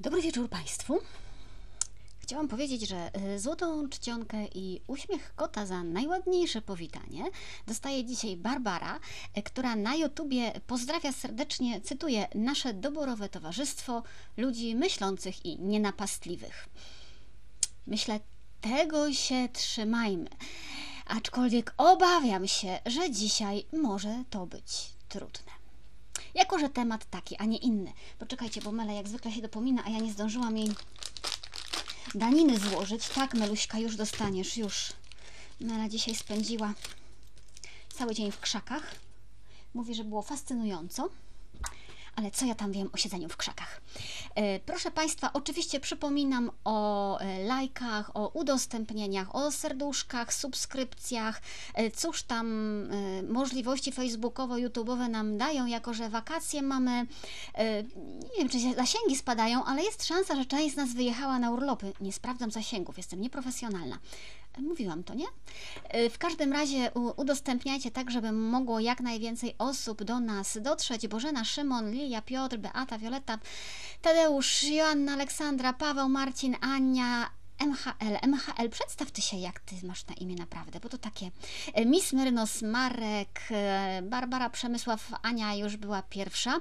Dobry wieczór Państwu. Chciałam powiedzieć, że y, złotą czcionkę i uśmiech kota za najładniejsze powitanie dostaje dzisiaj Barbara, y, która na YouTubie pozdrawia serdecznie, cytuję, nasze doborowe towarzystwo ludzi myślących i nienapastliwych. Myślę, tego się trzymajmy. Aczkolwiek obawiam się, że dzisiaj może to być trudne. Jako, że temat taki, a nie inny. Poczekajcie, bo Mela jak zwykle się dopomina, a ja nie zdążyłam jej daniny złożyć. Tak, Meluśka, już dostaniesz, już. Mela dzisiaj spędziła cały dzień w krzakach. Mówi, że było fascynująco. Ale co ja tam wiem o siedzeniu w krzakach? E, proszę Państwa, oczywiście przypominam o e, lajkach, o udostępnieniach, o serduszkach, subskrypcjach. E, cóż tam możliwości facebookowo-youtubowe nam dają, jako że wakacje mamy, nie wiem czy zasięgi spadają, ale jest szansa, że część z nas wyjechała na urlopy. Nie sprawdzam zasięgów, jestem nieprofesjonalna. Mówiłam to, nie? E, w każdym razie udostępniajcie tak, żeby mogło jak najwięcej osób do nas dotrzeć. Bożena, Szymon, Lilia, Piotr, Beata, Wioletta, Tadeusz, Joanna, Aleksandra, Paweł, Marcin, Ania, MHL. MHL, przedstaw ty się, jak ty masz na imię naprawdę, bo to takie e, Miss Myrnos, Marek, e, Barbara Przemysław, Ania już była pierwsza.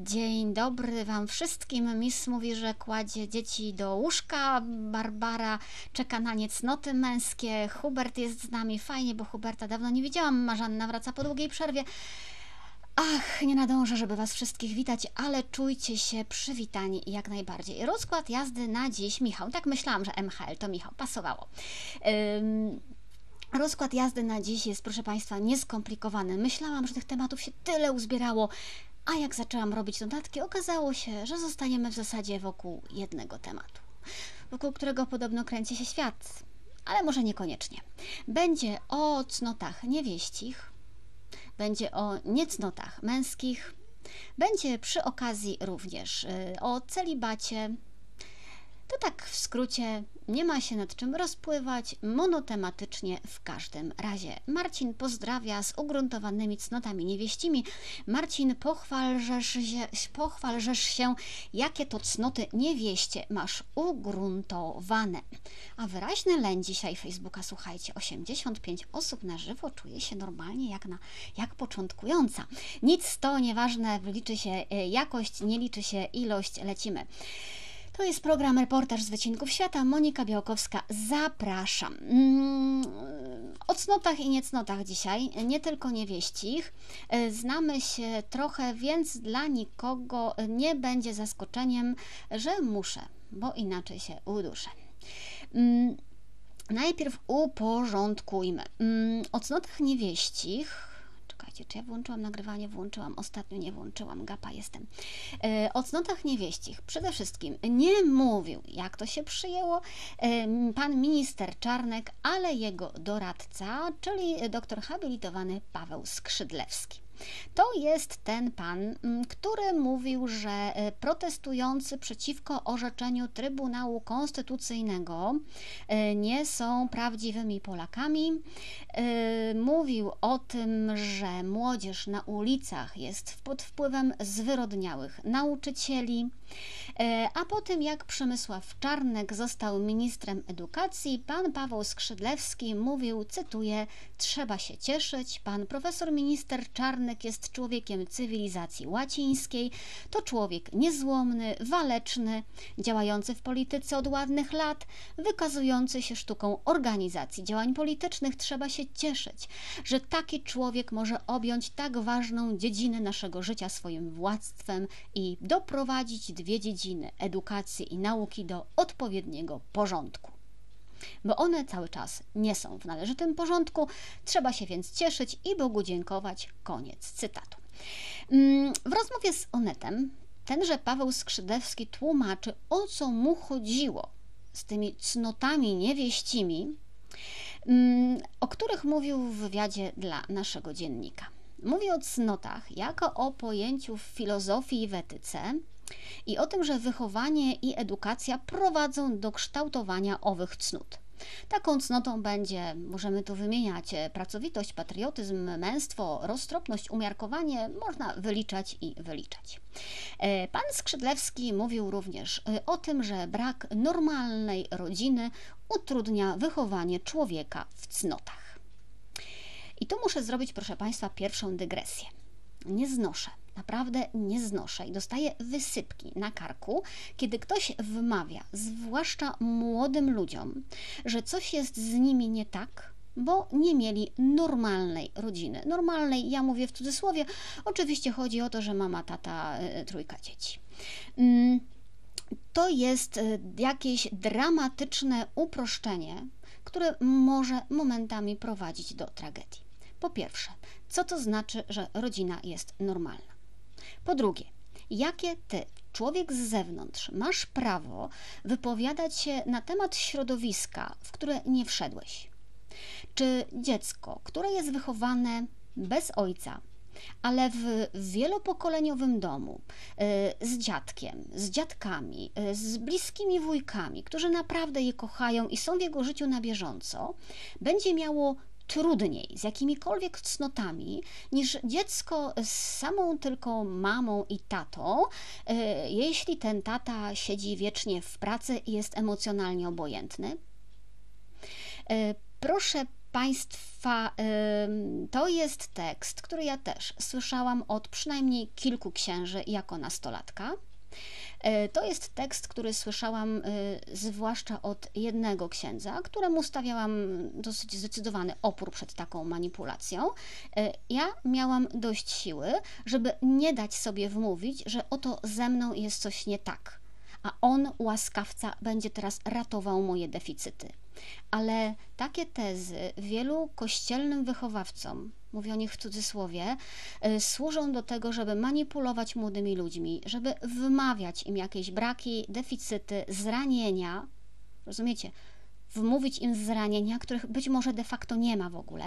Dzień dobry Wam wszystkim. Miss mówi, że kładzie dzieci do łóżka. Barbara czeka na nie cnoty męskie. Hubert jest z nami. Fajnie, bo Huberta dawno nie widziałam. Marzanna wraca po długiej przerwie. Ach, nie nadążę, żeby Was wszystkich witać, ale czujcie się przywitani jak najbardziej. Rozkład jazdy na dziś, Michał, tak myślałam, że MHL to Michał, pasowało. Rozkład jazdy na dziś jest, proszę Państwa, nieskomplikowany. Myślałam, że tych tematów się tyle uzbierało, a jak zaczęłam robić notatki, okazało się, że zostaniemy w zasadzie wokół jednego tematu, wokół którego podobno kręci się świat, ale może niekoniecznie. Będzie o cnotach niewieścich, będzie o niecnotach męskich, będzie przy okazji również y, o celibacie. To tak w skrócie nie ma się nad czym rozpływać, monotematycznie w każdym razie. Marcin pozdrawia z ugruntowanymi cnotami niewieścimi. Marcin, pochwalżesz się, pochwalżesz się, jakie to cnoty niewieście masz ugruntowane. A wyraźny leń dzisiaj Facebooka, słuchajcie, 85 osób na żywo czuje się normalnie jak, na, jak początkująca. Nic to nieważne, liczy się e, jakość, nie liczy się ilość, lecimy. To jest program Reportaż z Wycinków Świata. Monika Białkowska, zapraszam. Mm, o cnotach i niecnotach dzisiaj, nie tylko niewieścich. Znamy się trochę, więc dla nikogo nie będzie zaskoczeniem, że muszę, bo inaczej się uduszę. Mm, najpierw uporządkujmy. Mm, o cnotach niewieścich Czekajcie, czy ja włączyłam nagrywanie? Włączyłam. Ostatnio nie włączyłam. Gapa jestem. E, o cnotach niewieścich. Przede wszystkim nie mówił, jak to się przyjęło, e, pan minister Czarnek, ale jego doradca, czyli doktor habilitowany Paweł Skrzydlewski. To jest ten pan, mm, który mówił, że e, protestujący przeciwko orzeczeniu Trybunału Konstytucyjnego e, nie są prawdziwymi Polakami. E, mówił o tym, że młodzież na ulicach jest pod wpływem zwyrodniałych nauczycieli. A po tym, jak Przemysław Czarnek został ministrem edukacji, pan Paweł Skrzydlewski mówił, cytuję, trzeba się cieszyć, pan profesor minister Czarnek jest człowiekiem cywilizacji łacińskiej, to człowiek niezłomny, waleczny, działający w polityce od ładnych lat, wykazujący się sztuką organizacji działań politycznych. Trzeba się cieszyć, że taki człowiek może objąć tak ważną dziedzinę naszego życia swoim władztwem i doprowadzić dwie dziedziny edukacji i nauki do odpowiedniego porządku bo one cały czas nie są w należytym porządku. Trzeba się więc cieszyć i Bogu dziękować. Koniec cytatu. Mm, w rozmowie z Onetem tenże Paweł Skrzydewski tłumaczy, o co mu chodziło z tymi cnotami niewieścimi, mm, o których mówił w wywiadzie dla naszego dziennika. Mówi o cnotach jako o pojęciu w filozofii i w etyce, i o tym, że wychowanie i edukacja prowadzą do kształtowania owych cnót. Taką cnotą będzie, możemy tu wymieniać, e, pracowitość, patriotyzm, męstwo, roztropność, umiarkowanie, można wyliczać i wyliczać. E, pan Skrzydlewski mówił również e, o tym, że brak normalnej rodziny utrudnia wychowanie człowieka w cnotach. I tu muszę zrobić, proszę Państwa, pierwszą dygresję. Nie znoszę naprawdę nie znoszę i dostaję wysypki na karku, kiedy ktoś wmawia, zwłaszcza młodym ludziom, że coś jest z nimi nie tak, bo nie mieli normalnej rodziny. Normalnej, ja mówię w cudzysłowie, oczywiście chodzi o to, że mama, tata, y, trójka dzieci. Mm, to jest y, jakieś dramatyczne uproszczenie, które może momentami prowadzić do tragedii. Po pierwsze, co to znaczy, że rodzina jest normalna? Po drugie, jakie ty, człowiek z zewnątrz, masz prawo wypowiadać się na temat środowiska, w które nie wszedłeś? Czy dziecko, które jest wychowane bez ojca, ale w wielopokoleniowym domu y, z dziadkiem, z dziadkami, y, z bliskimi wujkami, którzy naprawdę je kochają i są w jego życiu na bieżąco, będzie miało trudniej z jakimikolwiek cnotami niż dziecko z samą tylko mamą i tatą, e, jeśli ten tata siedzi wiecznie w pracy i jest emocjonalnie obojętny. E, proszę Państwa, to jest tekst, który ja też słyszałam od przynajmniej kilku księży jako nastolatka. E, to jest tekst, który słyszałam e, zwłaszcza od jednego księdza, któremu stawiałam dosyć zdecydowany opór przed taką manipulacją. E, ja miałam dość siły, żeby nie dać sobie wmówić, że oto ze mną jest coś nie tak, a on, łaskawca, będzie teraz ratował moje deficyty. Ale takie tezy wielu kościelnym wychowawcom, mówię o nich w cudzysłowie, y, służą do tego, żeby manipulować młodymi ludźmi, żeby wymawiać im jakieś braki, deficyty, zranienia. Rozumiecie? Wmówić im zranienia, których być może de facto nie ma w ogóle,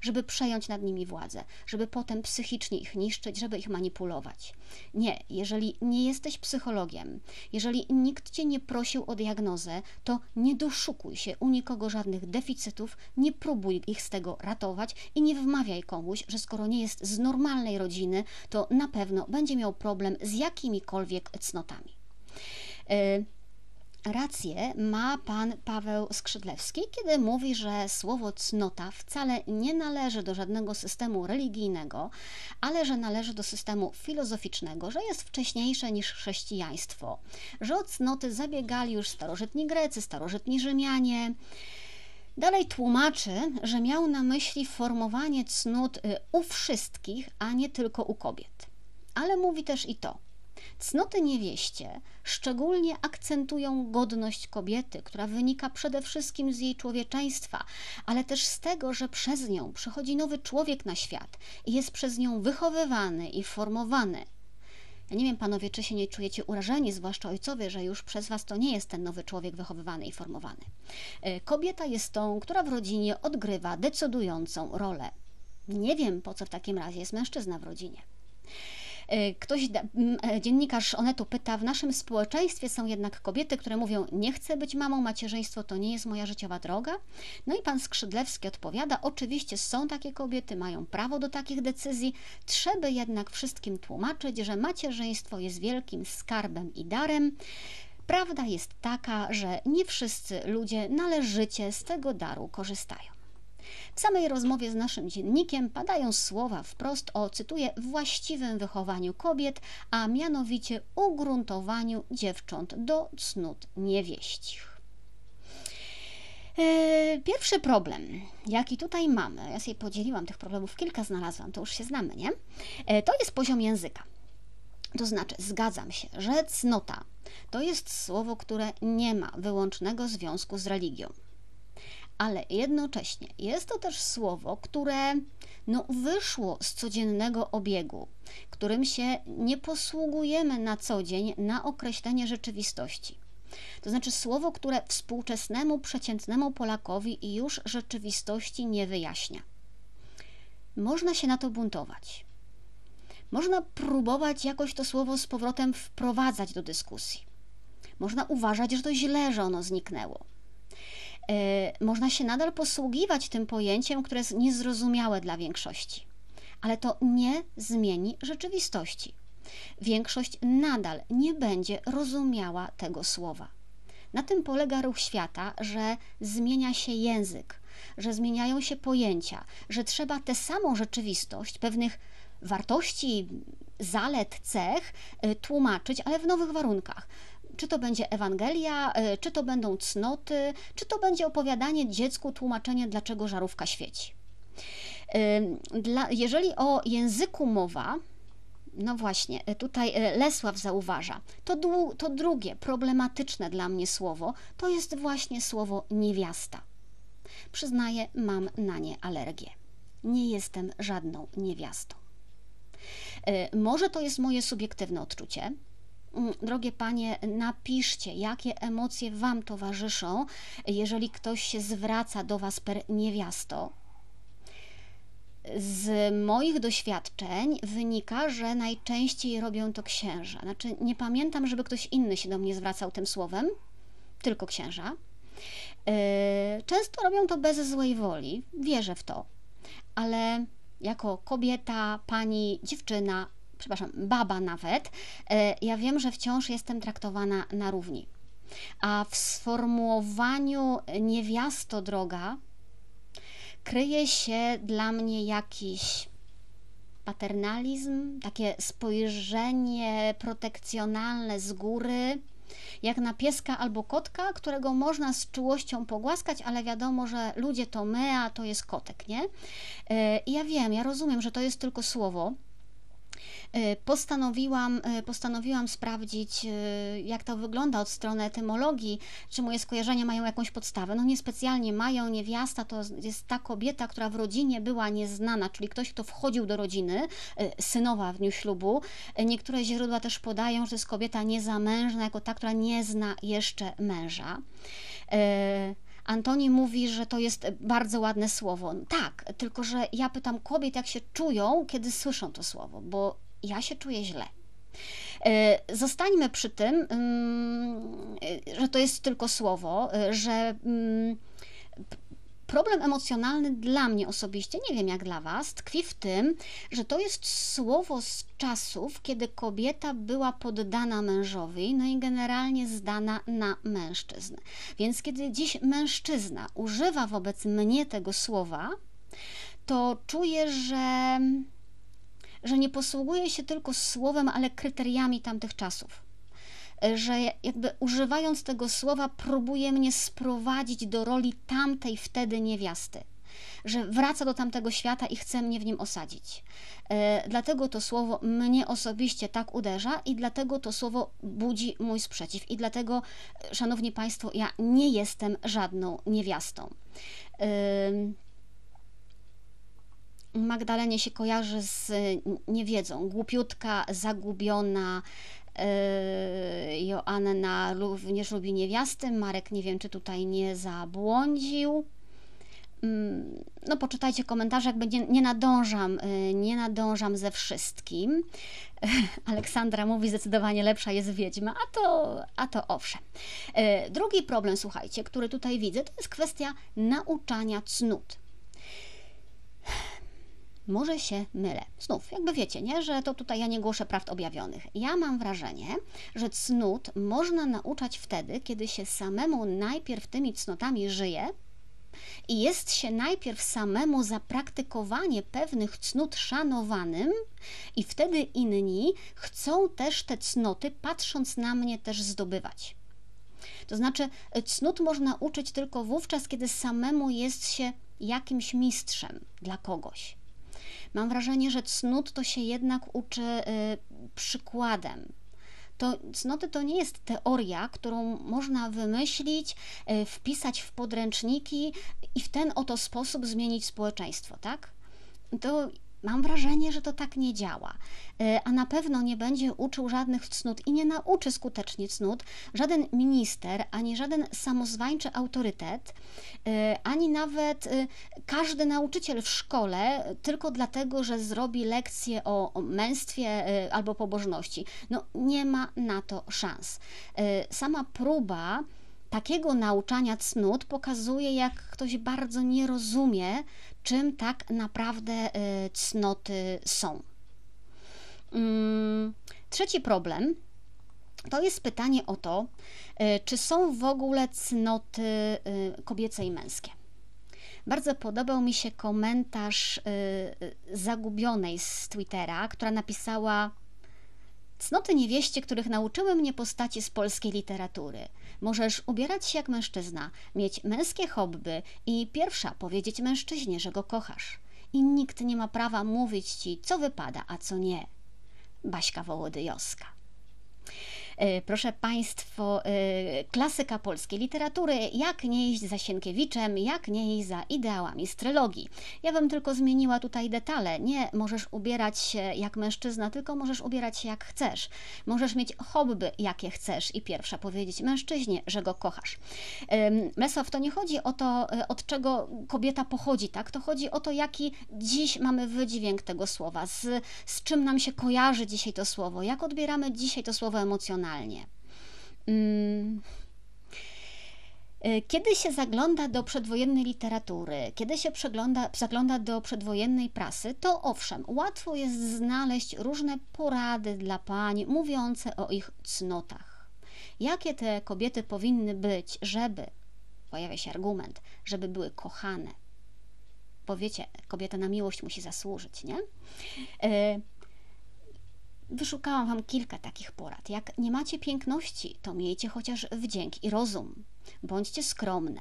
żeby przejąć nad nimi władzę, żeby potem psychicznie ich niszczyć, żeby ich manipulować. Nie, jeżeli nie jesteś psychologiem, jeżeli nikt cię nie prosił o diagnozę, to nie doszukuj się u nikogo żadnych deficytów, nie próbuj ich z tego ratować i nie wmawiaj komuś, że skoro nie jest z normalnej rodziny, to na pewno będzie miał problem z jakimikolwiek cnotami. Yy, Rację ma pan Paweł Skrzydlewski, kiedy mówi, że słowo cnota wcale nie należy do żadnego systemu religijnego, ale że należy do systemu filozoficznego, że jest wcześniejsze niż chrześcijaństwo, że o cnoty zabiegali już starożytni Grecy, starożytni Rzymianie. Dalej tłumaczy, że miał na myśli formowanie cnót y, u wszystkich, a nie tylko u kobiet. Ale mówi też i to, Cnoty niewieście szczególnie akcentują godność kobiety, która wynika przede wszystkim z jej człowieczeństwa, ale też z tego, że przez nią przychodzi nowy człowiek na świat i jest przez nią wychowywany i formowany. Ja nie wiem, panowie, czy się nie czujecie urażeni, zwłaszcza ojcowie, że już przez was to nie jest ten nowy człowiek wychowywany i formowany. E, kobieta jest tą, która w rodzinie odgrywa decydującą rolę. Nie wiem, po co w takim razie jest mężczyzna w rodzinie. E, ktoś, e, dziennikarz Onetu pyta, w naszym społeczeństwie są jednak kobiety, które mówią, nie chcę być mamą, macierzyństwo to nie jest moja życiowa droga. No i pan Skrzydlewski odpowiada, oczywiście są takie kobiety, mają prawo do takich decyzji, trzeba jednak wszystkim tłumaczyć, że macierzyństwo jest wielkim skarbem i darem. Prawda jest taka, że nie wszyscy ludzie należycie z tego daru korzystają. W samej rozmowie z naszym dziennikiem padają słowa wprost o, cytuję, właściwym wychowaniu kobiet, a mianowicie ugruntowaniu dziewcząt do cnót niewieścich. E, pierwszy problem, jaki tutaj mamy, ja sobie podzieliłam tych problemów, kilka znalazłam, to już się znamy, nie? E, to jest poziom języka. To znaczy, zgadzam się, że cnota to jest słowo, które nie ma wyłącznego związku z religią ale jednocześnie jest to też słowo, które no, wyszło z codziennego obiegu, którym się nie posługujemy na co dzień na określenie rzeczywistości. To znaczy słowo, które współczesnemu, przeciętnemu Polakowi już rzeczywistości nie wyjaśnia. Można się na to buntować. Można próbować jakoś to słowo z powrotem wprowadzać do dyskusji. Można uważać, że to źle, że ono zniknęło można się nadal posługiwać tym pojęciem, które jest niezrozumiałe dla większości, ale to nie zmieni rzeczywistości. Większość nadal nie będzie rozumiała tego słowa. Na tym polega ruch świata, że zmienia się język, że zmieniają się pojęcia, że trzeba tę samą rzeczywistość pewnych wartości, zalet, cech y, tłumaczyć, ale w nowych warunkach. Czy to będzie Ewangelia, y, czy to będą cnoty, czy to będzie opowiadanie dziecku, tłumaczenie, dlaczego żarówka świeci. Y, dla, jeżeli o języku mowa, no właśnie, tutaj Lesław zauważa, to, to drugie problematyczne dla mnie słowo to jest właśnie słowo niewiasta. Przyznaję, mam na nie alergię. Nie jestem żadną niewiastą. E, może to jest moje subiektywne odczucie. Mm, drogie panie, napiszcie, jakie emocje wam towarzyszą, jeżeli ktoś się zwraca do was per niewiasto. Z moich doświadczeń wynika, że najczęściej robią to księża. Znaczy, nie pamiętam, żeby ktoś inny się do mnie zwracał tym słowem, tylko księża. E, często robią to bez złej woli, wierzę w to, ale jako kobieta, pani, dziewczyna, przepraszam, baba nawet, e, ja wiem, że wciąż jestem traktowana na równi. A w sformułowaniu niewiasto droga kryje się dla mnie jakiś paternalizm, takie spojrzenie protekcjonalne z góry, jak na pieska albo kotka, którego można z czułością pogłaskać, ale wiadomo, że ludzie to my, a to jest kotek, nie? E, I ja wiem, ja rozumiem, że to jest tylko słowo, postanowiłam, e, postanowiłam sprawdzić, e, jak to wygląda od strony etymologii, czy moje skojarzenia mają jakąś podstawę. No niespecjalnie mają. Niewiasta to jest ta kobieta, która w rodzinie była nieznana, czyli ktoś, kto wchodził do rodziny, synowa w dniu ślubu. Niektóre źródła też podają, że to jest kobieta niezamężna, jako ta, która nie zna jeszcze męża. Antoni mówi, że to jest bardzo ładne słowo. Tak, tylko że ja pytam kobiet, jak się czują, kiedy słyszą to słowo, bo ja się czuję źle. E, zostańmy przy tym, mm, że to jest tylko słowo, e, że mm, problem emocjonalny dla mnie osobiście, nie wiem jak dla Was, tkwi w tym, że to jest słowo z czasów, kiedy kobieta była poddana mężowi, no i generalnie zdana na mężczyznę. Więc kiedy dziś mężczyzna używa wobec mnie tego słowa, to czuję, że że nie posługuje się tylko słowem, ale kryteriami tamtych czasów. Że jakby używając tego słowa, próbuje mnie sprowadzić do roli tamtej wtedy niewiasty. Że wraca do tamtego świata i chce mnie w nim osadzić. E, dlatego to słowo mnie osobiście tak uderza i dlatego to słowo budzi mój sprzeciw. I dlatego, szanowni Państwo, ja nie jestem żadną niewiastą. E, Magdalenie się kojarzy z niewiedzą, głupiutka, zagubiona, yy, Joanna również lubi niewiasty, Marek nie wiem, czy tutaj nie zabłądził. Mm, no poczytajcie komentarze, jakby nie, nie nadążam, yy, nie nadążam ze wszystkim. Aleksandra mówi, zdecydowanie lepsza jest wiedźma, a to, a to owszem. Yy, drugi problem, słuchajcie, który tutaj widzę, to jest kwestia nauczania cnót może się mylę. Znów, jakby wiecie, nie, że to tutaj ja nie głoszę prawd objawionych. Ja mam wrażenie, że cnót można nauczać wtedy, kiedy się samemu najpierw tymi cnotami żyje i jest się najpierw samemu za praktykowanie pewnych cnót szanowanym, i wtedy inni chcą też te cnoty, patrząc na mnie, też zdobywać. To znaczy, cnót można uczyć tylko wówczas, kiedy samemu jest się jakimś mistrzem dla kogoś. Mam wrażenie, że cnót to się jednak uczy y, przykładem. To cnoty to nie jest teoria, którą można wymyślić, y, wpisać w podręczniki i w ten oto sposób zmienić społeczeństwo, tak? To Mam wrażenie, że to tak nie działa, e, a na pewno nie będzie uczył żadnych cnót i nie nauczy skutecznie cnót żaden minister, ani żaden samozwańczy autorytet, e, ani nawet e, każdy nauczyciel w szkole tylko dlatego, że zrobi lekcję o męstwie albo pobożności. No, nie ma na to szans. Sama próba takiego nauczania cnót pokazuje, jak ktoś bardzo nie rozumie, czym tak naprawdę y, cnoty są. Mm, trzeci problem to jest pytanie o to, y, czy są w ogóle cnoty y, kobiece i męskie. Bardzo podobał mi się komentarz zagubionej z Twittera, która napisała: Cnoty niewieście, których nauczyły mnie postaci z polskiej literatury. Możesz ubierać się jak mężczyzna, mieć męskie hobby i pierwsza powiedzieć mężczyźnie, że go kochasz. I nikt nie ma prawa mówić ci, co wypada, a co nie. Baśka Wołodyjowska. E, proszę Państwa, e, klasyka polskiej literatury, jak nie iść za Sienkiewiczem, jak nie iść za ideałami z trylogii. Ja bym tylko zmieniła tutaj detale. Nie możesz ubierać się jak mężczyzna, tylko możesz ubierać się jak chcesz. Możesz mieć hobby, jakie chcesz i pierwsza powiedzieć mężczyźnie, że go kochasz. Lesow, to nie chodzi o to, e, od czego kobieta pochodzi, tak? To chodzi o to, jaki dziś mamy wydźwięk tego słowa, z, z czym nam się kojarzy dzisiaj to słowo, jak odbieramy dzisiaj to słowo emocjonalnie emocjonalnie. Mm. Y, kiedy się zagląda do przedwojennej literatury, kiedy się przegląda, zagląda do przedwojennej prasy, to owszem, łatwo jest znaleźć różne porady dla pań mówiące o ich cnotach. Jakie te kobiety powinny być, żeby, pojawia się argument, żeby były kochane. Bo wiecie, kobieta na miłość musi zasłużyć, nie? Wyszukałam Wam kilka takich porad. Jak nie macie piękności, to miejcie chociaż wdzięk i rozum. Bądźcie skromne.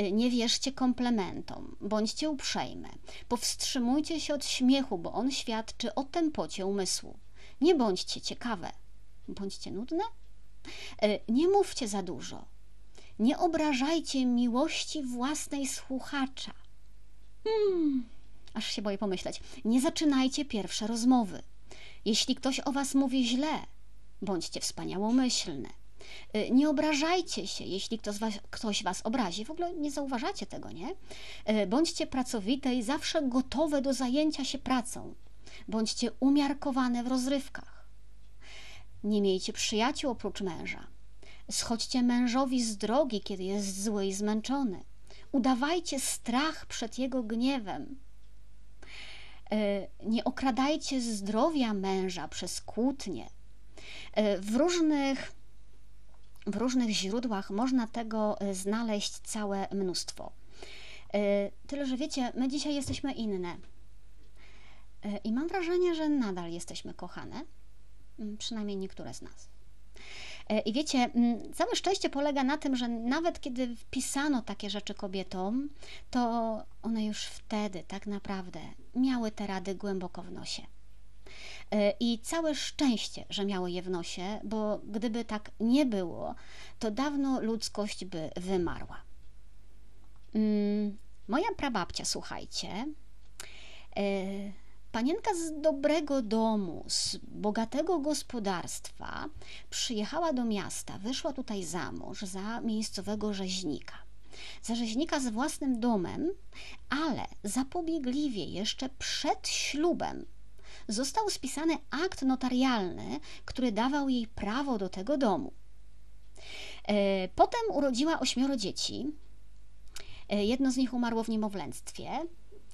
Y, nie wierzcie komplementom, bądźcie uprzejme. Powstrzymujcie się od śmiechu, bo on świadczy o tempocie umysłu. Nie bądźcie ciekawe, bądźcie nudne. Y, nie mówcie za dużo. Nie obrażajcie miłości własnej słuchacza. Hmm, aż się boję pomyśleć. Nie zaczynajcie pierwsze rozmowy. Jeśli ktoś o was mówi źle, bądźcie wspaniałomyślne. Y, nie obrażajcie się, jeśli ktoś was, ktoś was obrazi. W ogóle nie zauważacie tego, nie? Y, bądźcie pracowite i zawsze gotowe do zajęcia się pracą. Bądźcie umiarkowane w rozrywkach. Nie miejcie przyjaciół oprócz męża. Schodźcie mężowi z drogi, kiedy jest zły i zmęczony. Udawajcie strach przed jego gniewem. E, nie okradajcie zdrowia męża przez kłótnie. E, w różnych, w różnych źródłach można tego e, znaleźć całe mnóstwo. Tyle, że wiecie, my dzisiaj jesteśmy inne. I mam wrażenie, że nadal jesteśmy kochane, przynajmniej niektóre z nas. E, I wiecie, mm, całe szczęście polega na tym, że nawet kiedy wpisano takie rzeczy kobietom, to one już wtedy tak naprawdę miały te rady głęboko w nosie. E, I całe szczęście, że miały je w nosie, bo gdyby tak nie było, to dawno ludzkość by wymarła. Mm, moja prababcia, słuchajcie, e, Panienka z dobrego domu, z bogatego gospodarstwa, przyjechała do miasta, wyszła tutaj za mąż za miejscowego rzeźnika. Za rzeźnika z własnym domem, ale zapobiegliwie jeszcze przed ślubem został spisany akt notarialny, który dawał jej prawo do tego domu. E, potem urodziła ośmioro dzieci. E, jedno z nich umarło w niemowlęctwie,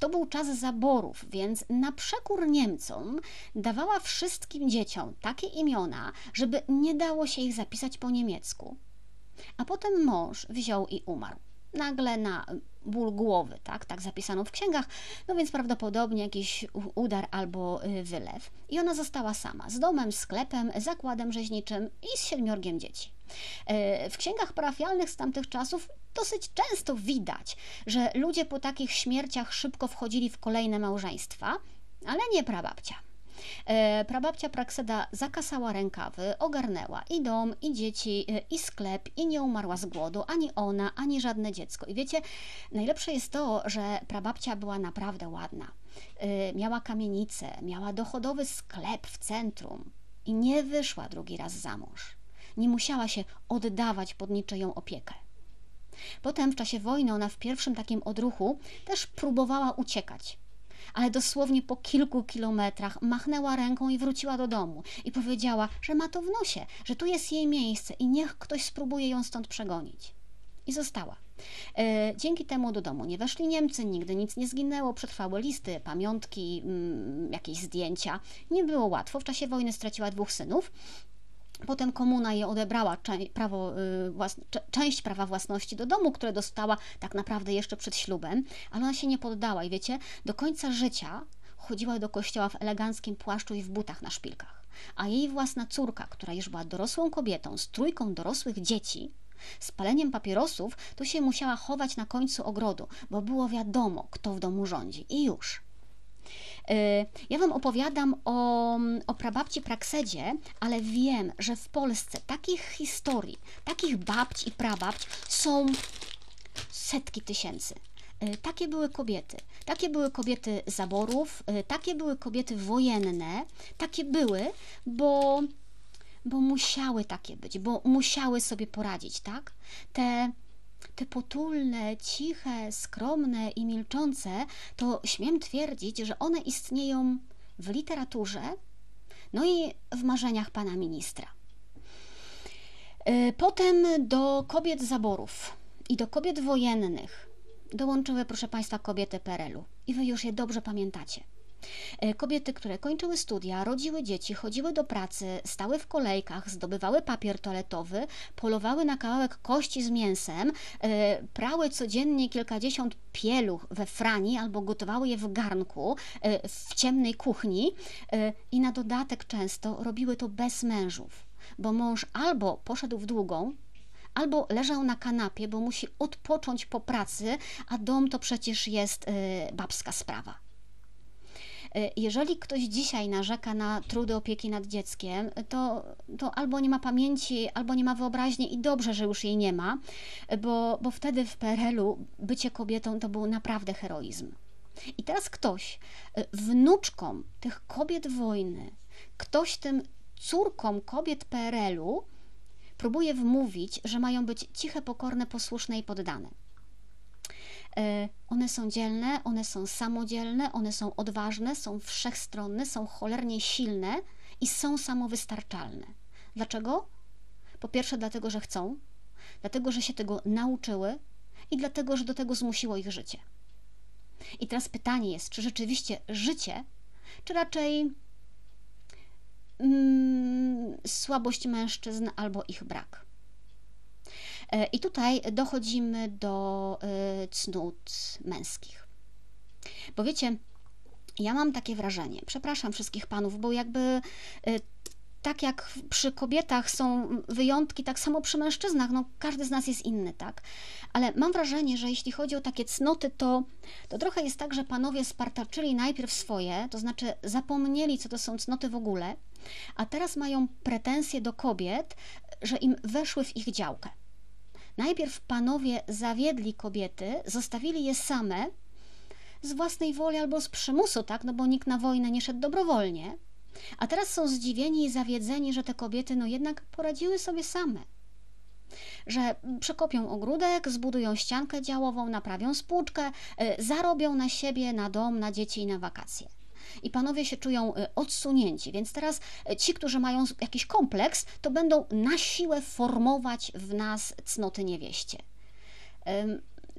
to był czas zaborów, więc na przekór Niemcom dawała wszystkim dzieciom takie imiona, żeby nie dało się ich zapisać po niemiecku. A potem mąż wziął i umarł. Nagle na ból głowy, tak? Tak zapisano w księgach, no więc prawdopodobnie jakiś udar albo y, wylew. I ona została sama, z domem, sklepem, zakładem rzeźniczym i z siedmiorgiem dzieci. E, w księgach parafialnych z tamtych czasów dosyć często widać, że ludzie po takich śmierciach szybko wchodzili w kolejne małżeństwa, ale nie prababcia. E, prababcia Prakseda zakasała rękawy, ogarnęła i dom, i dzieci, e, i sklep, i nie umarła z głodu, ani ona, ani żadne dziecko. I wiecie, najlepsze jest to, że prababcia była naprawdę ładna. Miała kamienicę, miała dochodowy sklep w centrum i nie wyszła drugi raz za mąż. Nie musiała się oddawać pod niczyją opiekę. Potem w czasie wojny ona w pierwszym takim odruchu też próbowała uciekać. Ale dosłownie po kilku kilometrach machnęła ręką i wróciła do domu i powiedziała, że ma to w nosie, że tu jest jej miejsce i niech ktoś spróbuje ją stąd przegonić. i została. E, dzięki temu do domu nie weszli Niemcy, nigdy nic nie zginęło, przetrwały listy, pamiątki, mm, jakieś zdjęcia. Nie było łatwo. W czasie wojny straciła dwóch synów. Potem komuna jej odebrała prawo, y, część prawa własności do domu, które dostała tak naprawdę jeszcze przed ślubem, ale ona się nie poddała i wiecie, do końca życia chodziła do kościoła w eleganckim płaszczu i w butach na szpilkach. A jej własna córka, która już była dorosłą kobietą z trójką dorosłych dzieci, z paleniem papierosów, to się musiała chować na końcu ogrodu, bo było wiadomo, kto w domu rządzi. I już. Y, ja Wam opowiadam o, o prababci Praksedzie, ale wiem, że w Polsce takich historii, takich babci i prababć są setki tysięcy. Y, takie były kobiety. Takie były kobiety zaborów, y, takie były kobiety wojenne, takie były, bo, bo musiały takie być, bo musiały sobie poradzić, tak? Te te potulne, ciche, skromne i milczące, to śmiem twierdzić, że one istnieją w literaturze, no i w marzeniach pana ministra. E, potem do kobiet zaborów i do kobiet wojennych dołączyły, proszę Państwa, kobiety PRL-u. I Wy już je dobrze pamiętacie. E, kobiety, które kończyły studia, rodziły dzieci, chodziły do pracy, stały w kolejkach, zdobywały papier toaletowy, polowały na kawałek kości z mięsem, e, prały codziennie kilkadziesiąt pieluch we frani albo gotowały je w garnku e, w ciemnej kuchni i na dodatek często robiły to bez mężów, bo mąż albo poszedł w długą, albo leżał na kanapie, bo musi odpocząć po pracy, a dom to przecież jest babska sprawa. E, jeżeli ktoś dzisiaj narzeka na trudy opieki nad dzieckiem, to, to albo nie ma pamięci, albo nie ma wyobraźni i dobrze, że już jej nie ma, bo, bo wtedy w PRL-u bycie kobietą to był naprawdę heroizm. I teraz ktoś, e, wnuczkom tych kobiet wojny, ktoś tym córkom kobiet PRL-u próbuje wmówić, że mają być ciche, pokorne, posłuszne i poddane. E, one są dzielne, one są samodzielne, one są odważne, są wszechstronne, są cholernie silne i są samowystarczalne. Dlaczego? Po pierwsze, dlatego, że chcą, dlatego, że się tego nauczyły i dlatego, że do tego zmusiło ich życie. I teraz pytanie jest, czy rzeczywiście życie, czy raczej mm, słabość mężczyzn albo ich brak. E, I tutaj dochodzimy do e, cnót męskich. Bo wiecie, ja mam takie wrażenie, przepraszam wszystkich panów, bo jakby e, tak jak przy kobietach są wyjątki, tak samo przy mężczyznach, no każdy z nas jest inny, tak? Ale mam wrażenie, że jeśli chodzi o takie cnoty, to, to trochę jest tak, że panowie spartaczyli najpierw swoje, to znaczy zapomnieli, co to są cnoty w ogóle, a teraz mają pretensje do kobiet, że im weszły w ich działkę. Najpierw panowie zawiedli kobiety, zostawili je same z własnej woli albo z przymusu, tak, no bo nikt na wojnę nie szedł dobrowolnie. A teraz są zdziwieni i zawiedzeni, że te kobiety no jednak poradziły sobie same. Że przekopią ogródek, zbudują ściankę działową, naprawią spłuczkę, y, zarobią na siebie, na dom, na dzieci i na wakacje i panowie się czują y, odsunięci. Więc teraz y, ci, którzy mają jakiś kompleks, to będą na siłę formować w nas cnoty niewieście.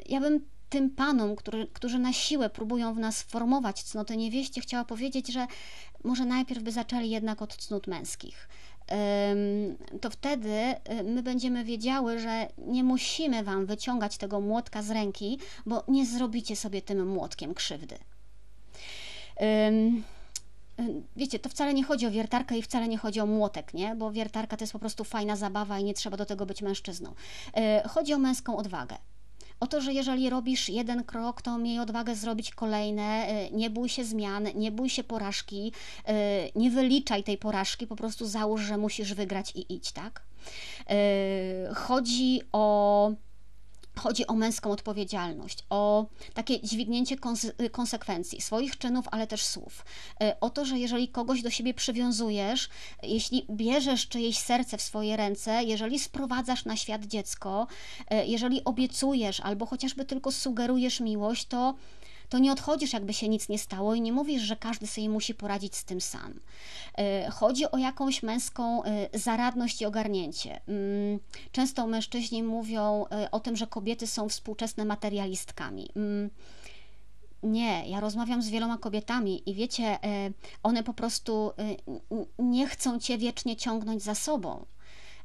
Ja bym tym panom, który, którzy na siłę próbują w nas formować cnoty niewieście, chciała powiedzieć, że może najpierw by zaczęli jednak od cnót męskich. To wtedy y, my będziemy wiedziały, że nie musimy Wam wyciągać tego młotka z ręki, bo nie zrobicie sobie tym młotkiem krzywdy. Wiecie, to wcale nie chodzi o wiertarkę i wcale nie chodzi o młotek, nie? Bo wiertarka to jest po prostu fajna zabawa i nie trzeba do tego być mężczyzną. E, chodzi o męską odwagę. O to, że jeżeli robisz jeden krok, to miej odwagę zrobić kolejne, e, nie bój się zmian, nie bój się porażki, e, nie wyliczaj tej porażki, po prostu załóż, że musisz wygrać i idź, tak? Chodzi o Chodzi o męską odpowiedzialność, o takie dźwignięcie konsekwencji swoich czynów, ale też słów. E, o to, że jeżeli kogoś do siebie przywiązujesz, jeśli bierzesz czyjeś serce w swoje ręce, jeżeli sprowadzasz na świat dziecko, e, jeżeli obiecujesz albo chociażby tylko sugerujesz miłość, to to nie odchodzisz, jakby się nic nie stało i nie mówisz, że każdy sobie musi poradzić z tym sam. Chodzi o jakąś męską zaradność i ogarnięcie. Mm, często mężczyźni mówią o tym, że kobiety są współczesne materialistkami. Mm, nie, ja rozmawiam z wieloma kobietami i wiecie, one po prostu nie chcą cię wiecznie ciągnąć za sobą.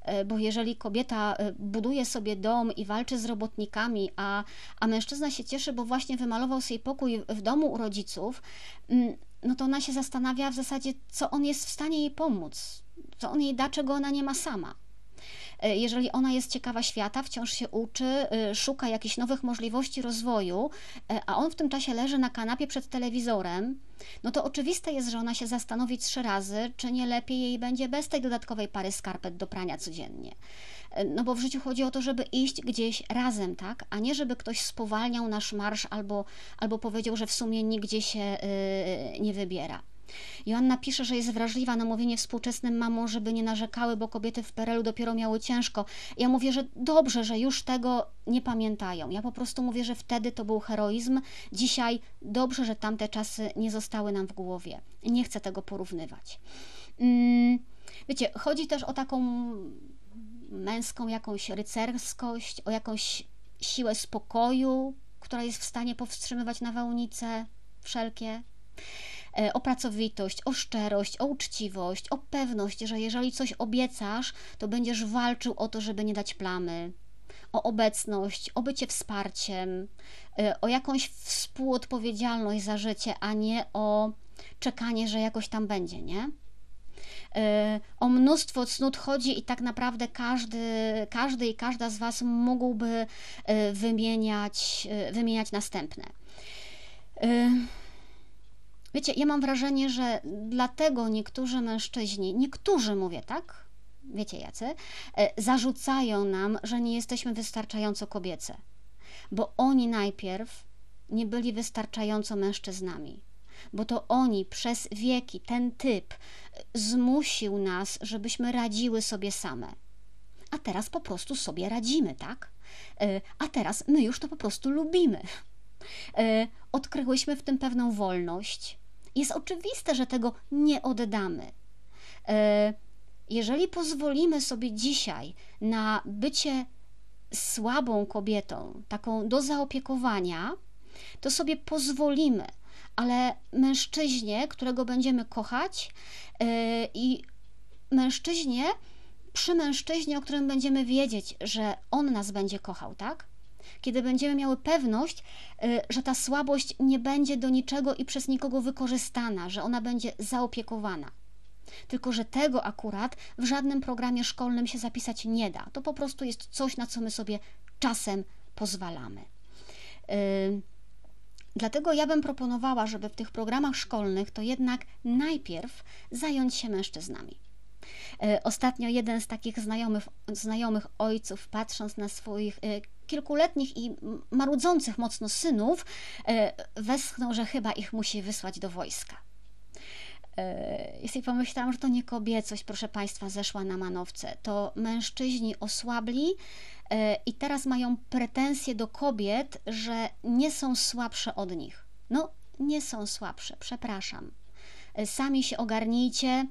E, bo jeżeli kobieta e, buduje sobie dom i walczy z robotnikami, a, a mężczyzna się cieszy, bo właśnie wymalował sobie pokój w domu u rodziców, mm, no to ona się zastanawia w zasadzie, co on jest w stanie jej pomóc, co on jej da, czego ona nie ma sama. E, jeżeli ona jest ciekawa świata, wciąż się uczy, e, szuka jakichś nowych możliwości rozwoju, e, a on w tym czasie leży na kanapie przed telewizorem, no to oczywiste jest, że ona się zastanowi trzy razy, czy nie lepiej jej będzie bez tej dodatkowej pary skarpet do prania codziennie. No bo w życiu chodzi o to, żeby iść gdzieś razem, tak? A nie żeby ktoś spowalniał nasz marsz albo, albo powiedział, że w sumie nigdzie się yy, nie wybiera. Joanna pisze, że jest wrażliwa na mówienie współczesnym mamom, żeby nie narzekały, bo kobiety w Perelu dopiero miały ciężko. Ja mówię, że dobrze, że już tego nie pamiętają. Ja po prostu mówię, że wtedy to był heroizm. Dzisiaj dobrze, że tamte czasy nie zostały nam w głowie. Nie chcę tego porównywać. Mm, wiecie, chodzi też o taką męską jakąś rycerskość, o jakąś siłę spokoju, która jest w stanie powstrzymywać nawałnice wszelkie. E, o pracowitość, o szczerość, o uczciwość, o pewność, że jeżeli coś obiecasz, to będziesz walczył o to, żeby nie dać plamy, o obecność, o bycie wsparciem, e, o jakąś współodpowiedzialność za życie, a nie o czekanie, że jakoś tam będzie, nie? E, o mnóstwo cnót chodzi i tak naprawdę każdy, każdy i każda z Was mógłby wymieniać, wymieniać następne. Wiecie, ja mam wrażenie, że dlatego niektórzy mężczyźni, niektórzy mówię, tak? Wiecie jacy, e, zarzucają nam, że nie jesteśmy wystarczająco kobiece, bo oni najpierw nie byli wystarczająco mężczyznami, bo to oni przez wieki, ten typ e, zmusił nas, żebyśmy radziły sobie same. A teraz po prostu sobie radzimy, tak? E, a teraz my już to po prostu lubimy. Odkryłyśmy w tym pewną wolność, jest oczywiste, że tego nie oddamy. E, jeżeli pozwolimy sobie dzisiaj na bycie słabą kobietą, taką do zaopiekowania, to sobie pozwolimy, ale mężczyźnie, którego będziemy kochać e, i mężczyźnie, przy mężczyźnie, o którym będziemy wiedzieć, że on nas będzie kochał, tak? Kiedy będziemy miały pewność, y, że ta słabość nie będzie do niczego i przez nikogo wykorzystana, że ona będzie zaopiekowana. Tylko, że tego akurat w żadnym programie szkolnym się zapisać nie da. To po prostu jest coś, na co my sobie czasem pozwalamy. Yy, dlatego ja bym proponowała, żeby w tych programach szkolnych to jednak najpierw zająć się mężczyznami. Yy, ostatnio jeden z takich znajomych, znajomych ojców, patrząc na swoich kilkuletnich i marudzących mocno synów e, westchnął, że chyba ich musi wysłać do wojska. E, I sobie pomyślałam, że to nie kobiecość, proszę Państwa, zeszła na manowce. To mężczyźni osłabli e, i teraz mają pretensje do kobiet, że nie są słabsze od nich. No, nie są słabsze, przepraszam. Sami się ogarnijcie,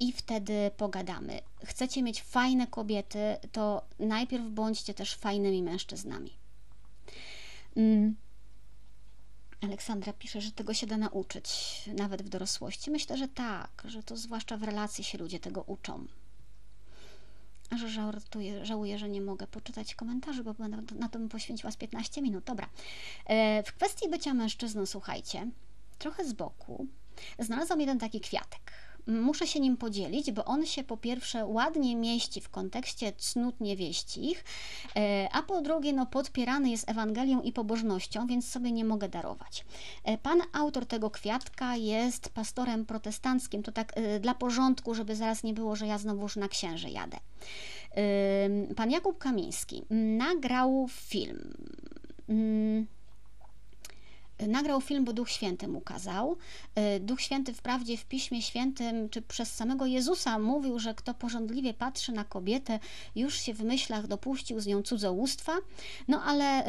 i wtedy pogadamy. Chcecie mieć fajne kobiety, to najpierw bądźcie też fajnymi mężczyznami. Mm. Aleksandra pisze, że tego się da nauczyć, nawet w dorosłości. Myślę, że tak, że to zwłaszcza w relacji się ludzie tego uczą. A że żartuję, żałuję, że nie mogę poczytać komentarzy, bo na to bym poświęciła z 15 minut. Dobra. E, w kwestii bycia mężczyzną, słuchajcie, trochę z boku znalazłam jeden taki kwiatek muszę się nim podzielić, bo on się po pierwsze ładnie mieści w kontekście cnót niewieścich, e, a po drugie no, podpierany jest Ewangelią i pobożnością, więc sobie nie mogę darować. E, pan autor tego kwiatka jest pastorem protestanckim, to tak e, dla porządku, żeby zaraz nie było, że ja znowuż na księży jadę. Pan Jakub Kamiński nagrał film nagrał film, bo Duch Święty mu kazał. Duch Święty wprawdzie w Piśmie Świętym, czy przez samego Jezusa mówił, że kto porządliwie patrzy na kobietę, już się w myślach dopuścił z nią cudzołóstwa, no ale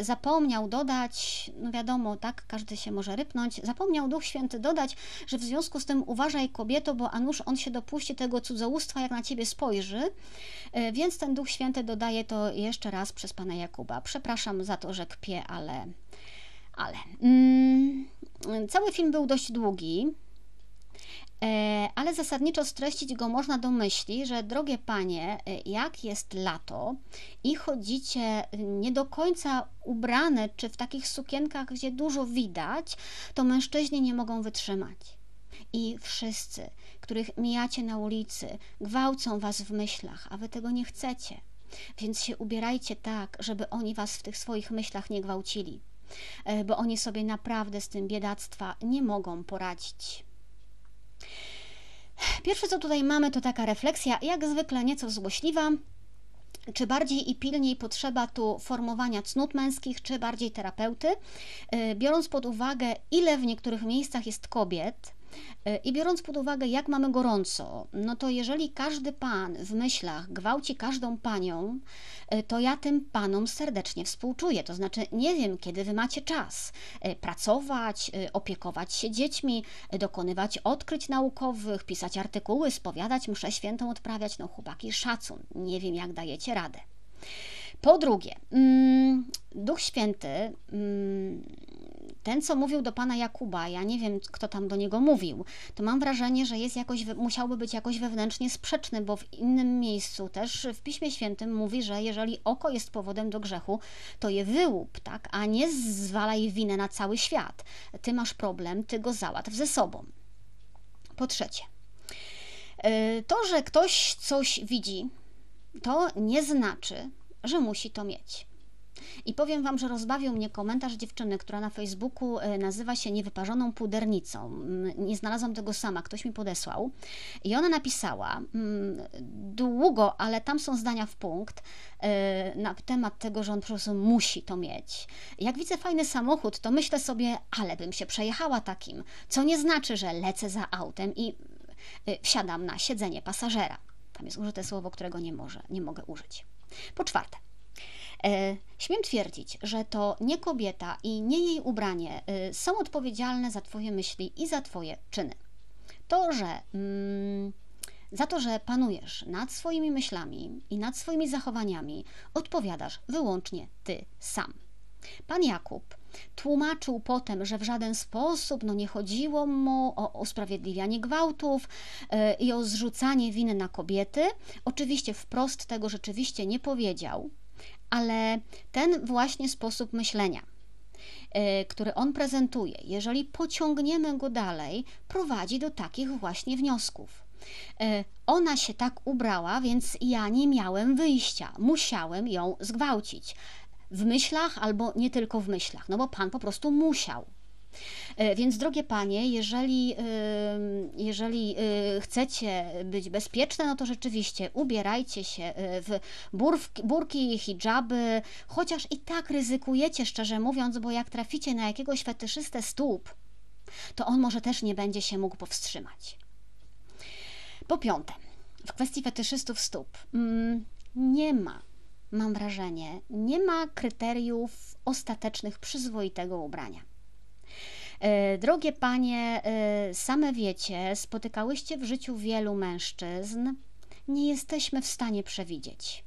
zapomniał dodać, no wiadomo, tak, każdy się może rypnąć, zapomniał Duch Święty dodać, że w związku z tym uważaj kobieto, bo a nuż on się dopuści tego cudzołóstwa, jak na ciebie spojrzy, więc ten Duch Święty dodaje to jeszcze raz przez pana Jakuba. Przepraszam za to, że kpię, ale. Ale. Mm, cały film był dość długi. E, ale zasadniczo streścić go można do myśli, że drogie panie, e, jak jest lato i chodzicie nie do końca ubrane, czy w takich sukienkach, gdzie dużo widać, to mężczyźni nie mogą wytrzymać. I wszyscy, których mijacie na ulicy, gwałcą was w myślach, a wy tego nie chcecie. Więc się ubierajcie tak, żeby oni was w tych swoich myślach nie gwałcili, bo oni sobie naprawdę z tym biedactwa nie mogą poradzić. Pierwsze, co tutaj mamy, to taka refleksja, jak zwykle nieco złośliwa. Czy bardziej i pilniej potrzeba tu formowania cnót męskich, czy bardziej terapeuty? E, biorąc pod uwagę, ile w niektórych miejscach jest kobiet, E, I biorąc pod uwagę, jak mamy gorąco, no to jeżeli każdy pan w myślach gwałci każdą panią, e, to ja tym panom serdecznie współczuję. To znaczy, nie wiem, kiedy wy macie czas e, pracować, opiekować się dziećmi, dokonywać odkryć naukowych, pisać artykuły, spowiadać mszę świętą, odprawiać. No, chłopaki, szacun. Nie wiem, jak dajecie radę. Po drugie, mm, Duch Święty mm, ten, co mówił do pana Jakuba, ja nie wiem, kto tam do niego mówił, to mam wrażenie, że jest jakoś, musiałby być jakoś wewnętrznie sprzeczny, bo w innym miejscu też w Piśmie Świętym mówi, że jeżeli oko jest powodem do grzechu, to je wyłup, tak, a nie zwalaj winę na cały świat. Ty masz problem, ty go załatw ze sobą. Po trzecie, y, to, że ktoś coś widzi, to nie znaczy, że musi to mieć. I powiem Wam, że rozbawił mnie komentarz dziewczyny, która na Facebooku e, nazywa się Niewyparzoną Pudernicą. Mm, nie znalazłam tego sama, ktoś mi podesłał. I ona napisała mm, długo, ale tam są zdania w punkt e, na temat tego, że on po prostu musi to mieć. Jak widzę fajny samochód, to myślę sobie, ale bym się przejechała takim, co nie znaczy, że lecę za autem i e, wsiadam na siedzenie pasażera. Tam jest użyte słowo, którego nie, może, nie mogę użyć. Po czwarte, śmiem twierdzić, że to nie kobieta i nie jej ubranie e, są odpowiedzialne za Twoje myśli i za Twoje czyny. To, że mm, za to, że panujesz nad swoimi myślami i nad swoimi zachowaniami, odpowiadasz wyłącznie Ty sam. Pan Jakub tłumaczył potem, że w żaden sposób no, nie chodziło mu o usprawiedliwianie gwałtów yy, i o zrzucanie winy na kobiety. Oczywiście wprost tego rzeczywiście nie powiedział, ale ten właśnie sposób myślenia, e, który on prezentuje, jeżeli pociągniemy go dalej, prowadzi do takich właśnie wniosków. E, ona się tak ubrała, więc ja nie miałem wyjścia, musiałem ją zgwałcić. W myślach albo nie tylko w myślach, no bo pan po prostu musiał. E, więc drogie panie, jeżeli, jeżeli e, chcecie być bezpieczne, no to rzeczywiście ubierajcie się e, w burki, burki, hijaby, chociaż i tak ryzykujecie, szczerze mówiąc, bo jak traficie na jakiegoś fetyszystę stóp, to on może też nie będzie się mógł powstrzymać. Po piąte, w kwestii fetyszystów stóp mm, nie ma, mam wrażenie, nie ma kryteriów ostatecznych przyzwoitego ubrania. E, drogie panie, e, same wiecie, spotykałyście w życiu wielu mężczyzn, nie jesteśmy w stanie przewidzieć,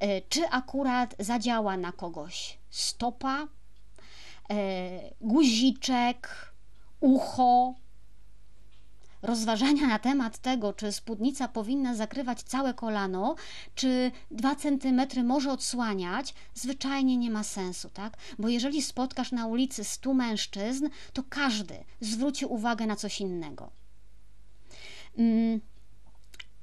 e, czy akurat zadziała na kogoś stopa, guziczek, ucho, rozważania na temat tego, czy spódnica powinna zakrywać całe kolano, czy dwa centymetry może odsłaniać, zwyczajnie nie ma sensu, tak? Bo jeżeli spotkasz na ulicy stu mężczyzn, to każdy zwróci uwagę na coś innego. Mm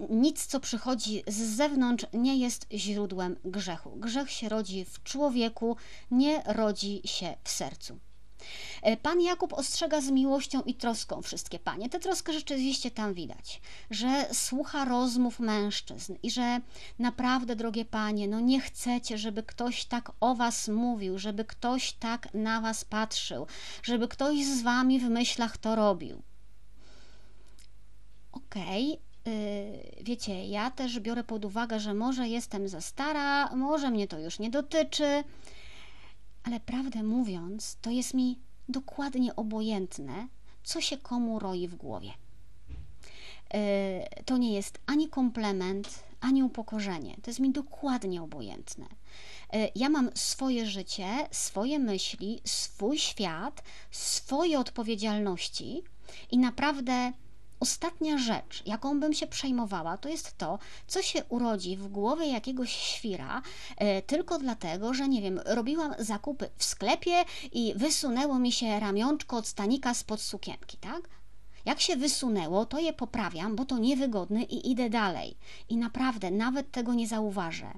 nic, co przychodzi z zewnątrz, nie jest źródłem grzechu. Grzech się rodzi w człowieku, nie rodzi się w sercu. E, Pan Jakub ostrzega z miłością i troską wszystkie panie. Tę troskę rzeczywiście tam widać, że słucha rozmów mężczyzn i że naprawdę, drogie panie, no nie chcecie, żeby ktoś tak o was mówił, żeby ktoś tak na was patrzył, żeby ktoś z wami w myślach to robił. Okej, okay. wiecie, ja też biorę pod uwagę, że może jestem za stara, może mnie to już nie dotyczy, ale prawdę mówiąc, to jest mi dokładnie obojętne, co się komu roi w głowie. E, to nie jest ani komplement, ani upokorzenie. To jest mi dokładnie obojętne. E, ja mam swoje życie, swoje myśli, swój świat, swoje odpowiedzialności i naprawdę Ostatnia rzecz, jaką bym się przejmowała, to jest to, co się urodzi w głowie jakiegoś świra, e, tylko dlatego, że nie wiem, robiłam zakupy w sklepie i wysunęło mi się ramionczko od stanika spod sukienki, tak? Jak się wysunęło, to je poprawiam, bo to niewygodne i idę dalej. I naprawdę nawet tego nie zauważę.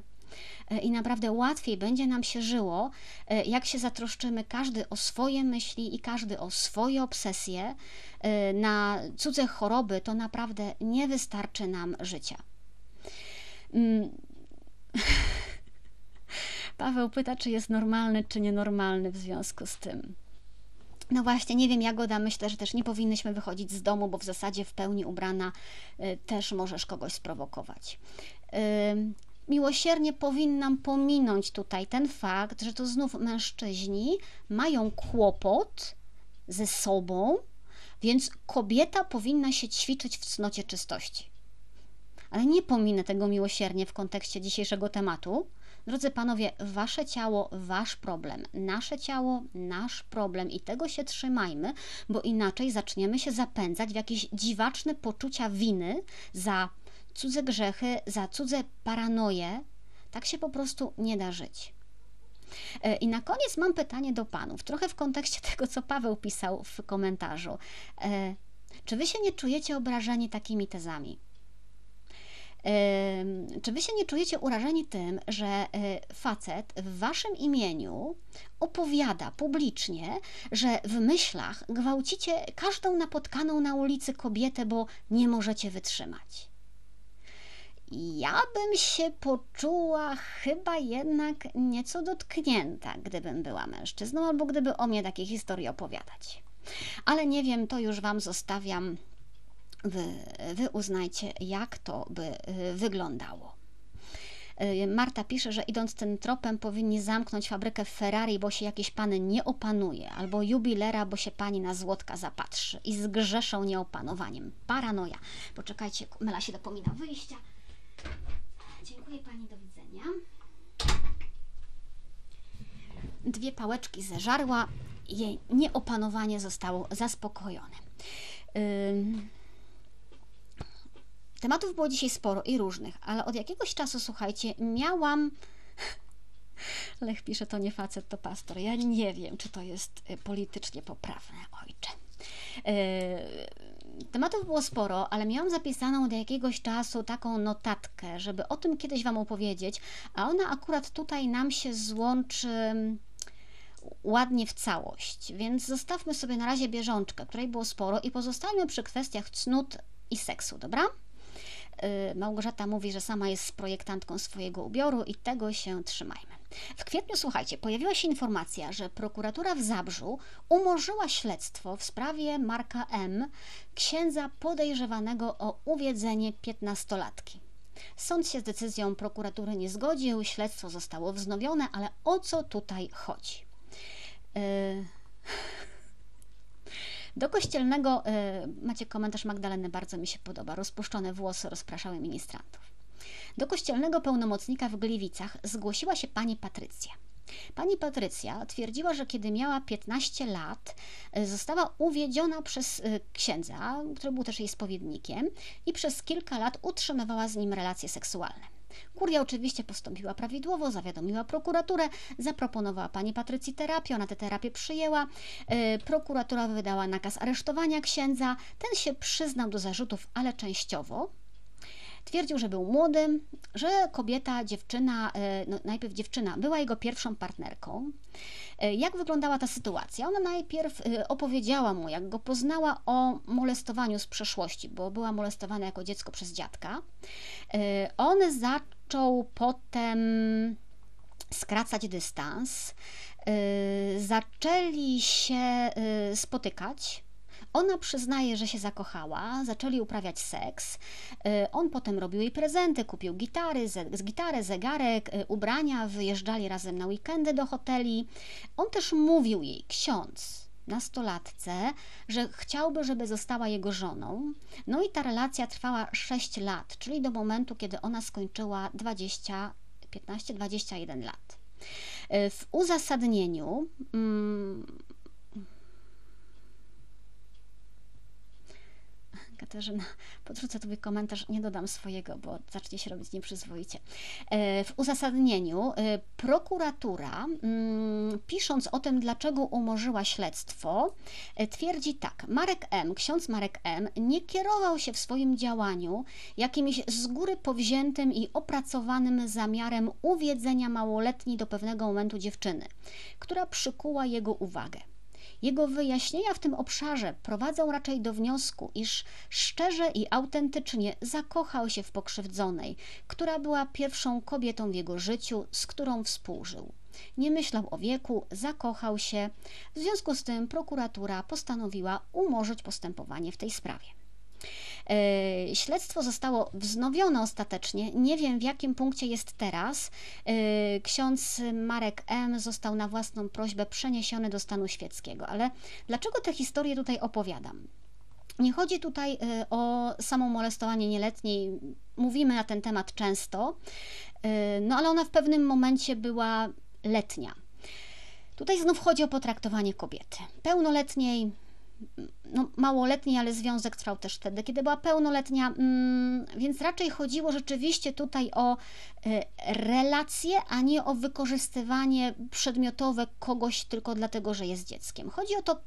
E, i naprawdę łatwiej będzie nam się żyło, e, jak się zatroszczymy każdy o swoje myśli i każdy o swoje obsesje. E, na cudze choroby to naprawdę nie wystarczy nam życia. Mm. Paweł pyta, czy jest normalny, czy nienormalny w związku z tym. No właśnie, nie wiem, Jagoda, myślę, że też nie powinnyśmy wychodzić z domu, bo w zasadzie w pełni ubrana też możesz kogoś sprowokować miłosiernie powinnam pominąć tutaj ten fakt, że to znów mężczyźni mają kłopot ze sobą, więc kobieta powinna się ćwiczyć w cnocie czystości. Ale nie pominę tego miłosiernie w kontekście dzisiejszego tematu. Drodzy panowie, wasze ciało, wasz problem, nasze ciało, nasz problem i tego się trzymajmy, bo inaczej zaczniemy się zapędzać w jakieś dziwaczne poczucia winy za cudze grzechy, za cudze paranoje. Tak się po prostu nie da żyć. E, I na koniec mam pytanie do panów, trochę w kontekście tego, co Paweł pisał w komentarzu. E, czy wy się nie czujecie obrażeni takimi tezami? E, czy wy się nie czujecie urażeni tym, że facet w waszym imieniu opowiada publicznie, że w myślach gwałcicie każdą napotkaną na ulicy kobietę, bo nie możecie wytrzymać? Ja bym się poczuła chyba jednak nieco dotknięta, gdybym była mężczyzną, albo gdyby o mnie takie historie opowiadać. Ale nie wiem, to już Wam zostawiam. Wy, wy uznajcie, jak to by y, wyglądało. Y, Marta pisze, że idąc tym tropem powinni zamknąć fabrykę Ferrari, bo się jakiś pan nie opanuje, albo jubilera, bo się pani na złotka zapatrzy i zgrzeszą nieopanowaniem. Paranoja. Poczekajcie, Mela się dopomina wyjścia. Dziękuję Pani, do widzenia. Dwie pałeczki zeżarła, jej nieopanowanie zostało zaspokojone. Tematów było dzisiaj sporo i różnych, ale od jakiegoś czasu, słuchajcie, miałam. Lech pisze, to nie facet, to pastor. Ja nie wiem, czy to jest y, politycznie poprawne, ojcze. Yy, Tematów było sporo, ale miałam zapisaną od jakiegoś czasu taką notatkę, żeby o tym kiedyś Wam opowiedzieć, a ona akurat tutaj nam się złączy mm, ładnie w całość. Więc zostawmy sobie na razie bieżączkę, której było sporo i pozostajmy przy kwestiach cnót i seksu, dobra? Y, Małgorzata mówi, że sama jest projektantką swojego ubioru i tego się trzymajmy. W kwietniu, słuchajcie, pojawiła się informacja, że prokuratura w Zabrzu umorzyła śledztwo w sprawie Marka M., księdza podejrzewanego o uwiedzenie piętnastolatki. Sąd się z decyzją prokuratury nie zgodził, śledztwo zostało wznowione, ale o co tutaj chodzi? Yy... Do kościelnego, yy, macie komentarz Magdaleny, bardzo mi się podoba. Rozpuszczone włosy rozpraszały ministrantów. Do kościelnego pełnomocnika w Gliwicach zgłosiła się pani Patrycja. Pani Patrycja twierdziła, że kiedy miała 15 lat, e, została uwiedziona przez e, księdza, który był też jej spowiednikiem, i przez kilka lat utrzymywała z nim relacje seksualne. Kuria oczywiście postąpiła prawidłowo, zawiadomiła prokuraturę, zaproponowała pani Patrycji terapię, ona tę terapię przyjęła. E, prokuratura wydała nakaz aresztowania księdza. Ten się przyznał do zarzutów, ale częściowo. Twierdził, że był młody, że kobieta, dziewczyna, e, no najpierw dziewczyna była jego pierwszą partnerką. E, jak wyglądała ta sytuacja? Ona najpierw e, opowiedziała mu, jak go poznała o molestowaniu z przeszłości, bo była molestowana jako dziecko przez dziadka. On zaczął potem skracać dystans. Zaczęli się spotykać ona przyznaje, że się zakochała, zaczęli uprawiać seks. Y, on potem robił jej prezenty, kupił gitary, z, gitarę, zegarek, y, ubrania, wyjeżdżali razem na weekendy do hoteli. On też mówił jej, ksiądz, nastolatce, że chciałby, żeby została jego żoną. No i ta relacja trwała 6 lat, czyli do momentu, kiedy ona skończyła 20, 15-21 lat. Y, w uzasadnieniu mm, Katarzyna, podrzucę Tobie komentarz, nie dodam swojego, bo zacznie się robić nieprzyzwoicie. E, w uzasadnieniu e, prokuratura, mm, pisząc o tym, dlaczego umorzyła śledztwo, e, twierdzi tak: Marek M., ksiądz Marek M., nie kierował się w swoim działaniu jakimś z góry powziętym i opracowanym zamiarem uwiedzenia małoletniej do pewnego momentu dziewczyny, która przykuła jego uwagę. Jego wyjaśnienia w tym obszarze prowadzą raczej do wniosku, iż szczerze i autentycznie zakochał się w pokrzywdzonej, która była pierwszą kobietą w jego życiu, z którą współżył. Nie myślał o wieku, zakochał się. W związku z tym prokuratura postanowiła umorzyć postępowanie w tej sprawie. E, śledztwo zostało wznowione ostatecznie. Nie wiem w jakim punkcie jest teraz. E, ksiądz Marek M. został na własną prośbę przeniesiony do stanu świeckiego. Ale dlaczego tę historię tutaj opowiadam? Nie chodzi tutaj e, o samo molestowanie nieletniej. Mówimy na ten temat często, no ale ona w pewnym momencie była letnia. Tutaj znów chodzi o potraktowanie kobiety. Pełnoletniej, no, małoletni, ale związek trwał też wtedy, kiedy była pełnoletnia, mm, więc raczej chodziło rzeczywiście tutaj o y, relacje, a nie o wykorzystywanie przedmiotowe kogoś tylko dlatego, że jest dzieckiem. Chodzi o to,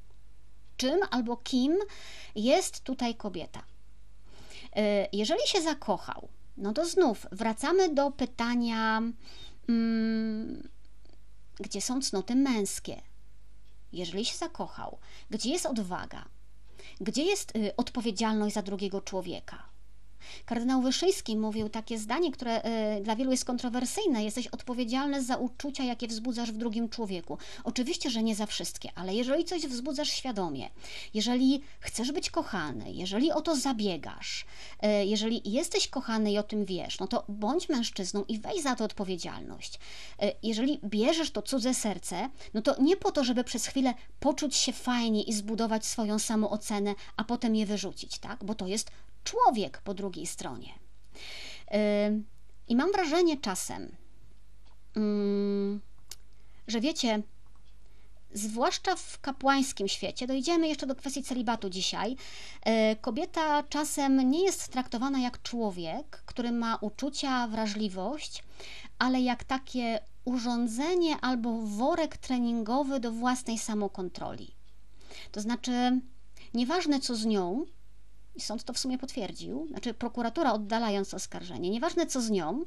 czym albo kim jest tutaj kobieta. Y, jeżeli się zakochał, no to znów wracamy do pytania, mm, gdzie są cnoty męskie jeżeli się zakochał, gdzie jest odwaga, gdzie jest y, odpowiedzialność za drugiego człowieka, Kardynał Wyszyński mówił takie zdanie, które y, dla wielu jest kontrowersyjne. Jesteś odpowiedzialny za uczucia, jakie wzbudzasz w drugim człowieku. Oczywiście, że nie za wszystkie, ale jeżeli coś wzbudzasz świadomie, jeżeli chcesz być kochany, jeżeli o to zabiegasz, y, jeżeli jesteś kochany i o tym wiesz, no to bądź mężczyzną i weź za to odpowiedzialność. Y, jeżeli bierzesz to cudze serce, no to nie po to, żeby przez chwilę poczuć się fajnie i zbudować swoją samoocenę, a potem je wyrzucić, tak? Bo to jest człowiek po drugiej stronie. I mam wrażenie czasem, że wiecie, zwłaszcza w kapłańskim świecie, dojdziemy jeszcze do kwestii celibatu dzisiaj, y, kobieta czasem nie jest traktowana jak człowiek, który ma uczucia, wrażliwość, ale jak takie urządzenie albo worek treningowy do własnej samokontroli. To znaczy, nieważne co z nią, i sąd to w sumie potwierdził, znaczy prokuratura oddalając oskarżenie, nieważne co z nią,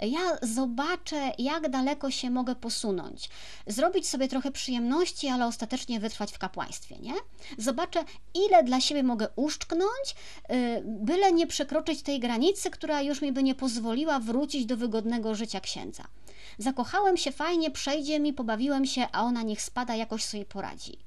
ja zobaczę, jak daleko się mogę posunąć. Zrobić sobie trochę przyjemności, ale ostatecznie wytrwać w kapłaństwie, nie? Zobaczę, ile dla siebie mogę uszczknąć, y, byle nie przekroczyć tej granicy, która już mi by nie pozwoliła wrócić do wygodnego życia księdza. Zakochałem się fajnie, przejdzie mi, pobawiłem się, a ona niech spada, jakoś sobie poradzi.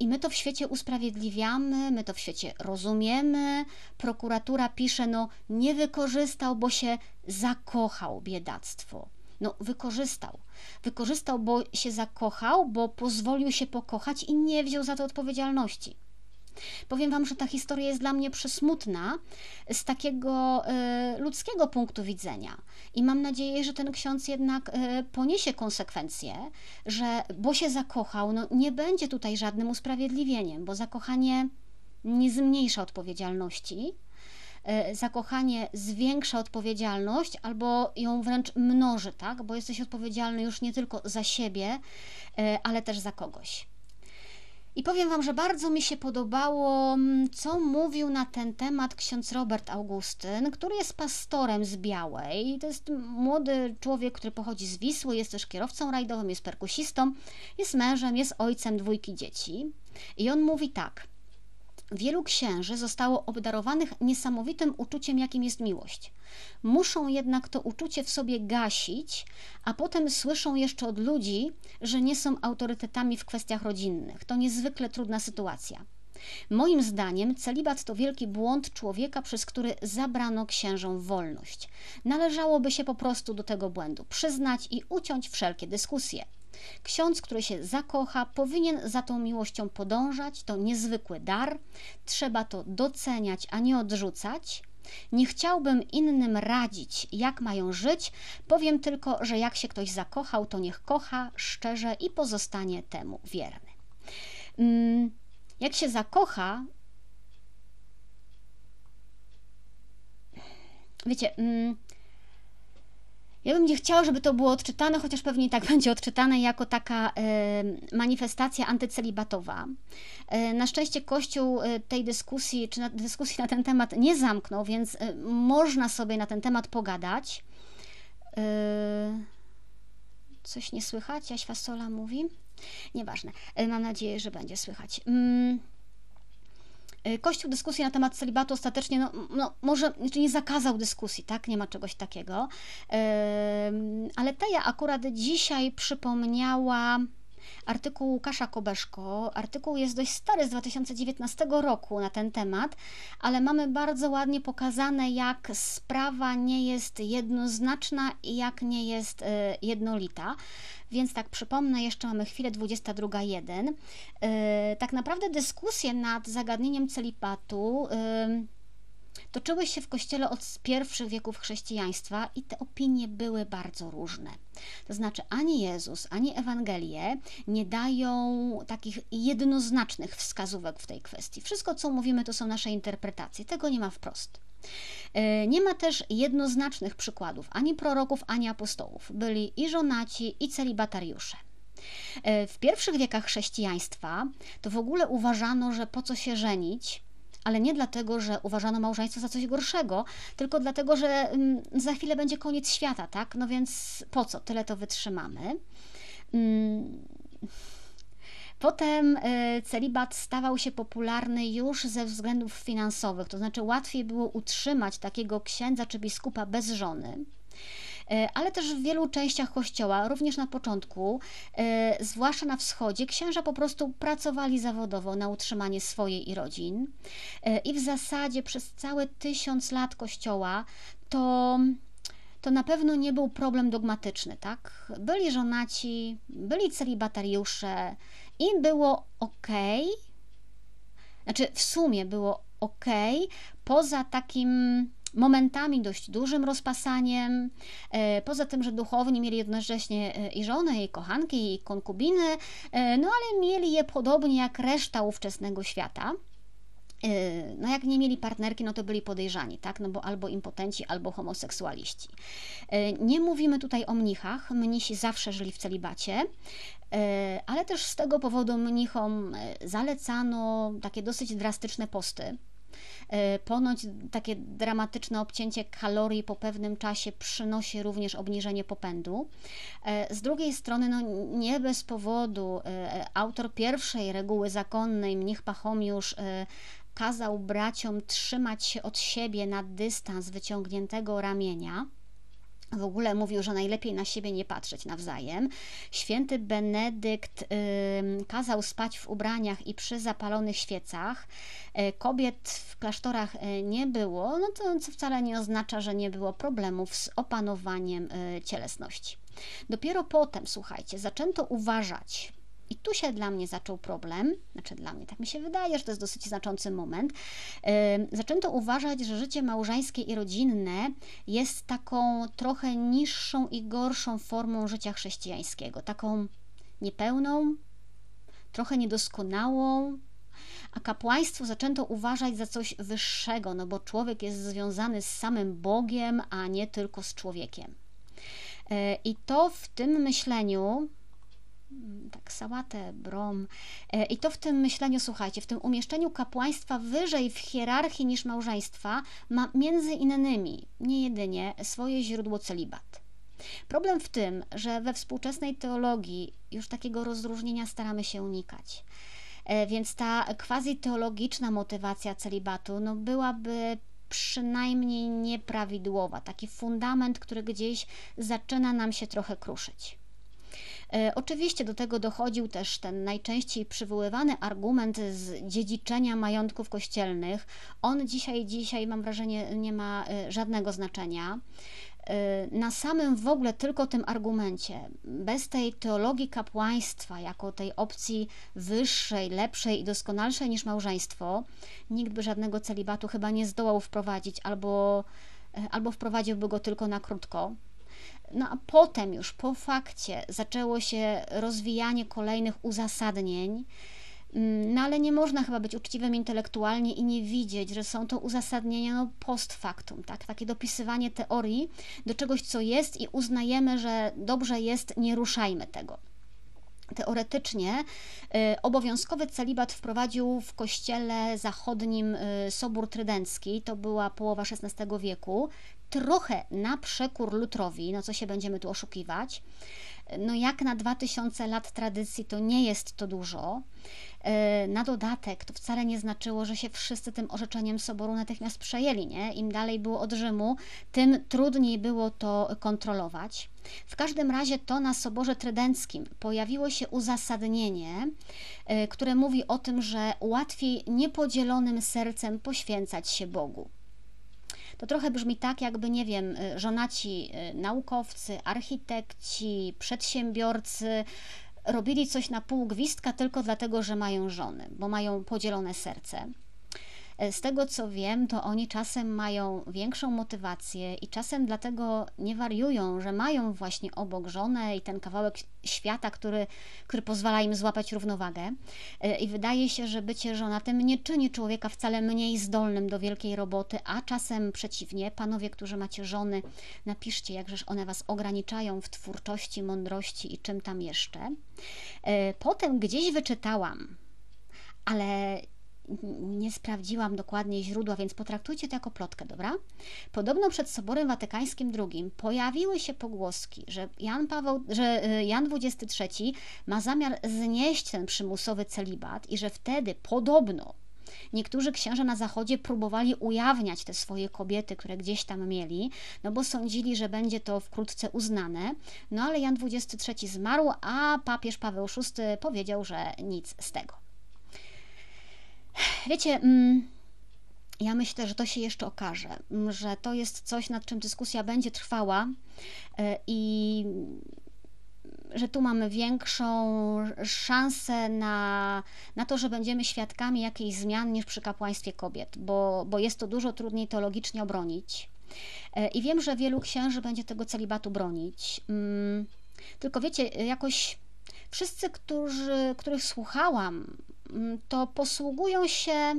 I my to w świecie usprawiedliwiamy, my to w świecie rozumiemy. Prokuratura pisze, no nie wykorzystał, bo się zakochał, biedactwo. No, wykorzystał. Wykorzystał, bo się zakochał, bo pozwolił się pokochać i nie wziął za to odpowiedzialności. Powiem Wam, że ta historia jest dla mnie przesmutna z takiego y, ludzkiego punktu widzenia. I mam nadzieję, że ten ksiądz jednak y, poniesie konsekwencje, że bo się zakochał, no nie będzie tutaj żadnym usprawiedliwieniem, bo zakochanie nie zmniejsza odpowiedzialności, e, zakochanie zwiększa odpowiedzialność albo ją wręcz mnoży, tak? Bo jesteś odpowiedzialny już nie tylko za siebie, ale też za kogoś. I powiem Wam, że bardzo mi się podobało, mm, co mówił na ten temat ksiądz Robert Augustyn, który jest pastorem z Białej. To jest młody człowiek, który pochodzi z Wisły, jest też kierowcą rajdowym, jest perkusistą, jest mężem, jest ojcem dwójki dzieci. I on mówi tak. Wielu księży zostało obdarowanych niesamowitym uczuciem, jakim jest miłość. Muszą jednak to uczucie w sobie gasić, a potem słyszą jeszcze od ludzi, że nie są autorytetami w kwestiach rodzinnych. To niezwykle trudna sytuacja. Moim zdaniem celibat to wielki błąd człowieka, przez który zabrano księżom wolność. Należałoby się po prostu do tego błędu przyznać i uciąć wszelkie dyskusje. Ksiądz, który się zakocha, powinien za tą miłością podążać. To niezwykły dar. Trzeba to doceniać, a nie odrzucać. Nie chciałbym innym radzić, jak mają żyć. Powiem tylko, że jak się ktoś zakochał, to niech kocha szczerze i pozostanie temu wierny. Mm, jak się zakocha, wiecie, mm, ja bym nie chciała, żeby to było odczytane, chociaż pewnie i tak będzie odczytane jako taka e, manifestacja antycelibatowa. E, na szczęście Kościół e, tej dyskusji, czy dyskusji na ten temat nie zamknął, więc można sobie na ten temat pogadać. Coś nie słychać? Jaś Fasola mówi? Nieważne. Mam nadzieję, że będzie słychać. Y, Kościół dyskusji na temat celibatu ostatecznie, no, no może znaczy nie zakazał dyskusji, tak? Nie ma czegoś takiego. Ale Teja akurat dzisiaj przypomniała artykuł Łukasza Kobeszko. Artykuł jest dość stary z 2019 roku na ten temat, ale mamy bardzo ładnie pokazane, jak sprawa nie jest jednoznaczna i jak nie jest y, jednolita. Więc tak przypomnę, jeszcze mamy chwilę 22.1. E, tak naprawdę dyskusje nad zagadnieniem celibatu toczyły się w kościele od pierwszych wieków chrześcijaństwa i te opinie były bardzo różne. To znaczy, ani Jezus, ani Ewangelie nie dają takich jednoznacznych wskazówek w tej kwestii. Wszystko, co mówimy, to są nasze interpretacje. Tego nie ma wprost. E, nie ma też jednoznacznych przykładów ani proroków, ani apostołów. Byli i żonaci, i celibatariusze. E, w pierwszych wiekach chrześcijaństwa to w ogóle uważano, że po co się żenić, ale nie dlatego, że uważano małżeństwo za coś gorszego, tylko dlatego, że mm, za chwilę będzie koniec świata, tak? No więc po co? Tyle to wytrzymamy. Potem e, celibat stawał się popularny już ze względów finansowych, to znaczy łatwiej było utrzymać takiego księdza czy biskupa bez żony e, ale też w wielu częściach kościoła, również na początku, e, zwłaszcza na wschodzie, księża po prostu pracowali zawodowo na utrzymanie swojej i rodzin. I w zasadzie przez całe tysiąc lat kościoła to to na pewno nie był problem dogmatyczny, tak? Byli żonaci, byli celibatariusze, i było ok. Znaczy, w sumie było ok, poza takim momentami dość dużym rozpasaniem, e, poza tym, że duchowni mieli jednocześnie e, i żony, i kochanki, i konkubiny, e, no ale mieli je podobnie jak reszta ówczesnego świata. No jak nie mieli partnerki, no to byli podejrzani, tak? No bo albo impotenci, albo homoseksualiści. Nie mówimy tutaj o mnichach. Mnisi zawsze żyli w celibacie, ale też z tego powodu mnichom zalecano takie dosyć drastyczne posty. Ponoć takie dramatyczne obcięcie kalorii po pewnym czasie przynosi również obniżenie popędu. Z drugiej strony, no nie bez powodu autor pierwszej reguły zakonnej, mnich Pachomiusz, kazał braciom trzymać się od siebie na dystans wyciągniętego ramienia. W ogóle mówił, że najlepiej na siebie nie patrzeć nawzajem. Święty Benedykt y, kazał spać w ubraniach i przy zapalonych świecach. Y, kobiet w klasztorach y, nie było, no to co wcale nie oznacza, że nie było problemów z opanowaniem y, cielesności. Dopiero potem, słuchajcie, zaczęto uważać i tu się dla mnie zaczął problem, znaczy dla mnie, tak mi się wydaje, że to jest dosyć znaczący moment. Zaczęto uważać, że życie małżeńskie i rodzinne jest taką trochę niższą i gorszą formą życia chrześcijańskiego, taką niepełną, trochę niedoskonałą, a kapłaństwo zaczęto uważać za coś wyższego, no bo człowiek jest związany z samym Bogiem, a nie tylko z człowiekiem. E, I to w tym myśleniu tak, sałatę, brom. E, I to w tym myśleniu, słuchajcie, w tym umieszczeniu kapłaństwa wyżej w hierarchii niż małżeństwa ma między innymi, nie jedynie, swoje źródło celibat. Problem w tym, że we współczesnej teologii już takiego rozróżnienia staramy się unikać. E, więc ta quasi-teologiczna motywacja celibatu no, byłaby przynajmniej nieprawidłowa, taki fundament, który gdzieś zaczyna nam się trochę kruszyć. E, oczywiście do tego dochodził też ten najczęściej przywoływany argument z dziedziczenia majątków kościelnych. On dzisiaj, dzisiaj mam wrażenie, nie ma e, żadnego znaczenia. Y, na samym w ogóle tylko tym argumencie, bez tej teologii kapłaństwa, jako tej opcji wyższej, lepszej i doskonalszej niż małżeństwo, nikt by żadnego celibatu chyba nie zdołał wprowadzić, albo, albo wprowadziłby go tylko na krótko. No a potem już po fakcie zaczęło się rozwijanie kolejnych uzasadnień, Mm, no ale nie można chyba być uczciwym intelektualnie i nie widzieć, że są to uzasadnienia no, post factum, tak? takie dopisywanie teorii do czegoś, co jest i uznajemy, że dobrze jest, nie ruszajmy tego. Teoretycznie y, obowiązkowy celibat wprowadził w kościele zachodnim y, Sobór Trydencki, to była połowa XVI wieku, trochę na przekór Lutrowi, no co się będziemy tu oszukiwać. No jak na 2000 lat tradycji to nie jest to dużo. E, na dodatek to wcale nie znaczyło, że się wszyscy tym orzeczeniem soboru natychmiast przejęli. Nie? Im dalej było od Rzymu, tym trudniej było to kontrolować. W każdym razie to na Soborze Trydenckim pojawiło się uzasadnienie, e, które mówi o tym, że łatwiej niepodzielonym sercem poświęcać się Bogu. To trochę brzmi tak, jakby, nie wiem, e, żonaci naukowcy, architekci, przedsiębiorcy robili coś na pół gwizdka tylko dlatego, że mają żony, bo mają podzielone serce. E, z tego co wiem, to oni czasem mają większą motywację i czasem dlatego nie wariują, że mają właśnie obok żonę i ten kawałek świata, który, który pozwala im złapać równowagę. E, I wydaje się, że bycie żonatym nie czyni człowieka wcale mniej zdolnym do wielkiej roboty, a czasem przeciwnie. Panowie, którzy macie żony, napiszcie, jakżeż one was ograniczają w twórczości, mądrości i czym tam jeszcze. E, potem gdzieś wyczytałam, ale nie sprawdziłam dokładnie źródła, więc potraktujcie to jako plotkę, dobra? Podobno przed Soborem Watykańskim II pojawiły się pogłoski, że Jan, Paweł, że y, Jan XXIII ma zamiar znieść ten przymusowy celibat i że wtedy podobno Niektórzy księża na zachodzie próbowali ujawniać te swoje kobiety, które gdzieś tam mieli, no bo sądzili, że będzie to wkrótce uznane. No ale Jan XXIII zmarł, a papież Paweł VI powiedział, że nic z tego. Wiecie, mm, ja myślę, że to się jeszcze okaże, mm, że to jest coś, nad czym dyskusja będzie trwała e, i że tu mamy większą szansę na, na to, że będziemy świadkami jakichś zmian niż przy kapłaństwie kobiet, bo, bo jest to dużo trudniej teologicznie obronić. E, I wiem, że wielu księży będzie tego celibatu bronić. Mm, tylko wiecie, jakoś wszyscy, którzy, których słuchałam, to posługują się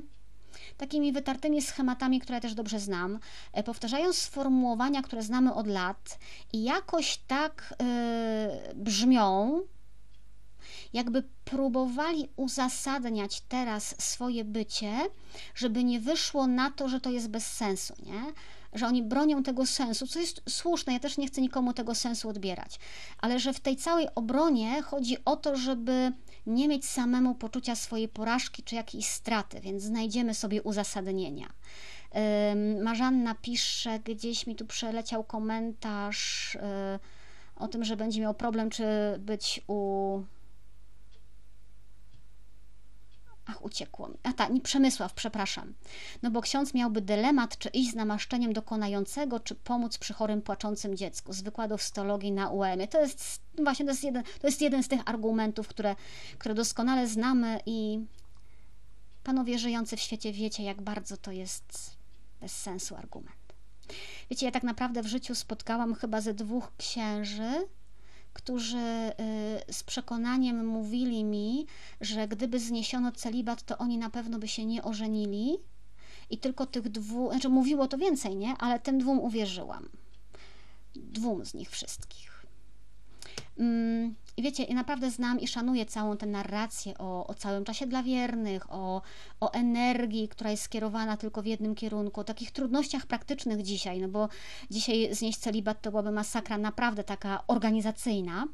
takimi wytartymi schematami, które też dobrze znam, e, powtarzają sformułowania, które znamy od lat i jakoś tak yy, brzmią, jakby próbowali uzasadniać teraz swoje bycie, żeby nie wyszło na to, że to jest bez sensu, nie? Że oni bronią tego sensu, co jest słuszne, ja też nie chcę nikomu tego sensu odbierać, ale że w tej całej obronie chodzi o to, żeby nie mieć samemu poczucia swojej porażki czy jakiejś straty, więc znajdziemy sobie uzasadnienia. Marzanna pisze, gdzieś mi tu przeleciał komentarz y, o tym, że będzie miał problem, czy być u Ach, uciekło. A tak, nie Przemysław, przepraszam. No bo ksiądz miałby dylemat, czy iść z namaszczeniem dokonającego, czy pomóc przy chorym, płaczącym dziecku. Z wykładów stologii na UEM. To jest no właśnie to jest, jeden, to jest jeden z tych argumentów, które, które doskonale znamy i panowie żyjący w świecie wiecie, jak bardzo to jest bez sensu argument. Wiecie, ja tak naprawdę w życiu spotkałam chyba ze dwóch księży, którzy y, z przekonaniem mówili mi, że gdyby zniesiono celibat, to oni na pewno by się nie ożenili. I tylko tych dwóch, znaczy mówiło to więcej, nie? Ale tym dwóm uwierzyłam. Dwóm z nich wszystkich. Mm, I wiecie, ja naprawdę znam i szanuję całą tę narrację o, o całym czasie dla wiernych, o, o energii, która jest skierowana tylko w jednym kierunku, o takich trudnościach praktycznych dzisiaj, no bo dzisiaj znieść celibat to byłaby masakra naprawdę taka organizacyjna.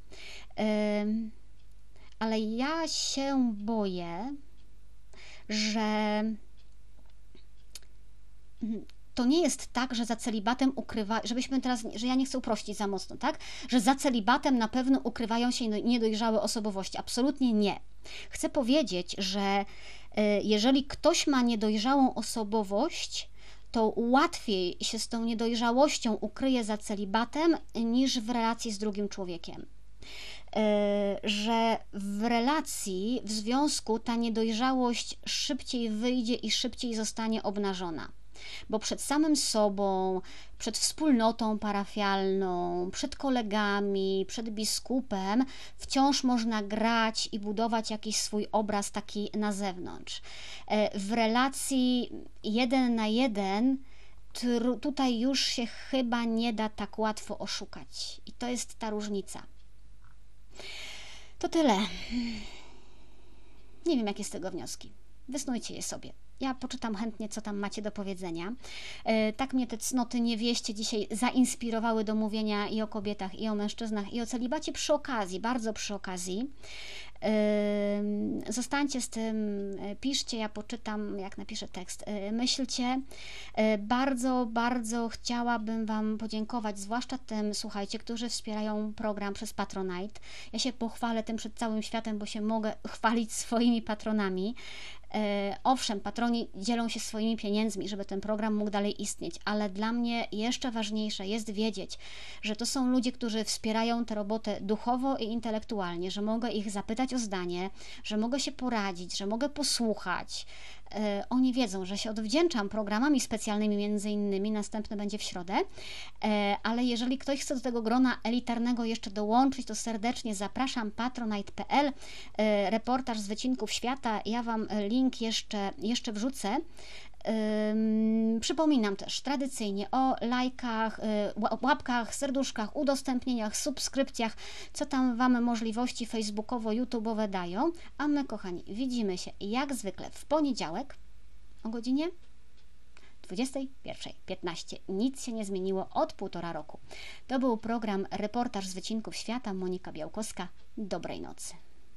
Ale ja się boję, że to nie jest tak, że za celibatem ukrywa, żebyśmy teraz, że ja nie chcę uprościć za mocno, tak? Że za celibatem na pewno ukrywają się niedojrzałe osobowości. Absolutnie nie. Chcę powiedzieć, że e, jeżeli ktoś ma niedojrzałą osobowość, to łatwiej się z tą niedojrzałością ukryje za celibatem niż w relacji z drugim człowiekiem. E, że w relacji, w związku ta niedojrzałość szybciej wyjdzie i szybciej zostanie obnażona bo przed samym sobą, przed wspólnotą parafialną, przed kolegami, przed biskupem wciąż można grać i budować jakiś swój obraz taki na zewnątrz. E, w relacji jeden na jeden tutaj już się chyba nie da tak łatwo oszukać. I to jest ta różnica. To tyle. Nie wiem, jakie z tego wnioski. Wysnujcie je sobie. Ja poczytam chętnie, co tam macie do powiedzenia. E, tak mnie te cnoty niewieście dzisiaj zainspirowały do mówienia i o kobietach, i o mężczyznach, i o celibacie przy okazji, bardzo przy okazji. Zostańcie z tym, e, piszcie, ja poczytam, jak napiszę tekst. E, myślcie. Bardzo, bardzo chciałabym Wam podziękować, zwłaszcza tym, słuchajcie, którzy wspierają program przez Patronite. Ja się pochwalę tym przed całym światem, bo się mogę chwalić swoimi patronami. E, owszem, patroni dzielą się swoimi pieniędzmi, żeby ten program mógł dalej istnieć, ale dla mnie jeszcze ważniejsze jest wiedzieć, że to są ludzie, którzy wspierają tę robotę duchowo i intelektualnie, że mogę ich zapytać o zdanie, że mogę się poradzić, że mogę posłuchać, oni wiedzą, że się odwdzięczam programami specjalnymi, między innymi, następny będzie w środę, e, ale jeżeli ktoś chce do tego grona elitarnego jeszcze dołączyć, to serdecznie zapraszam. Patronite.pl, e, reportaż z wycinków świata, ja Wam link jeszcze, jeszcze wrzucę. Przypominam też tradycyjnie o lajkach, y, łapkach, serduszkach, udostępnieniach, subskrypcjach, co tam Wam możliwości facebookowo-youtube'owe dają. A my, kochani, widzimy się jak zwykle w poniedziałek o godzinie 21.15. Nic się nie zmieniło od półtora roku. To był program Reportaż z Wycinków Świata. Monika Białkowska. Dobrej nocy.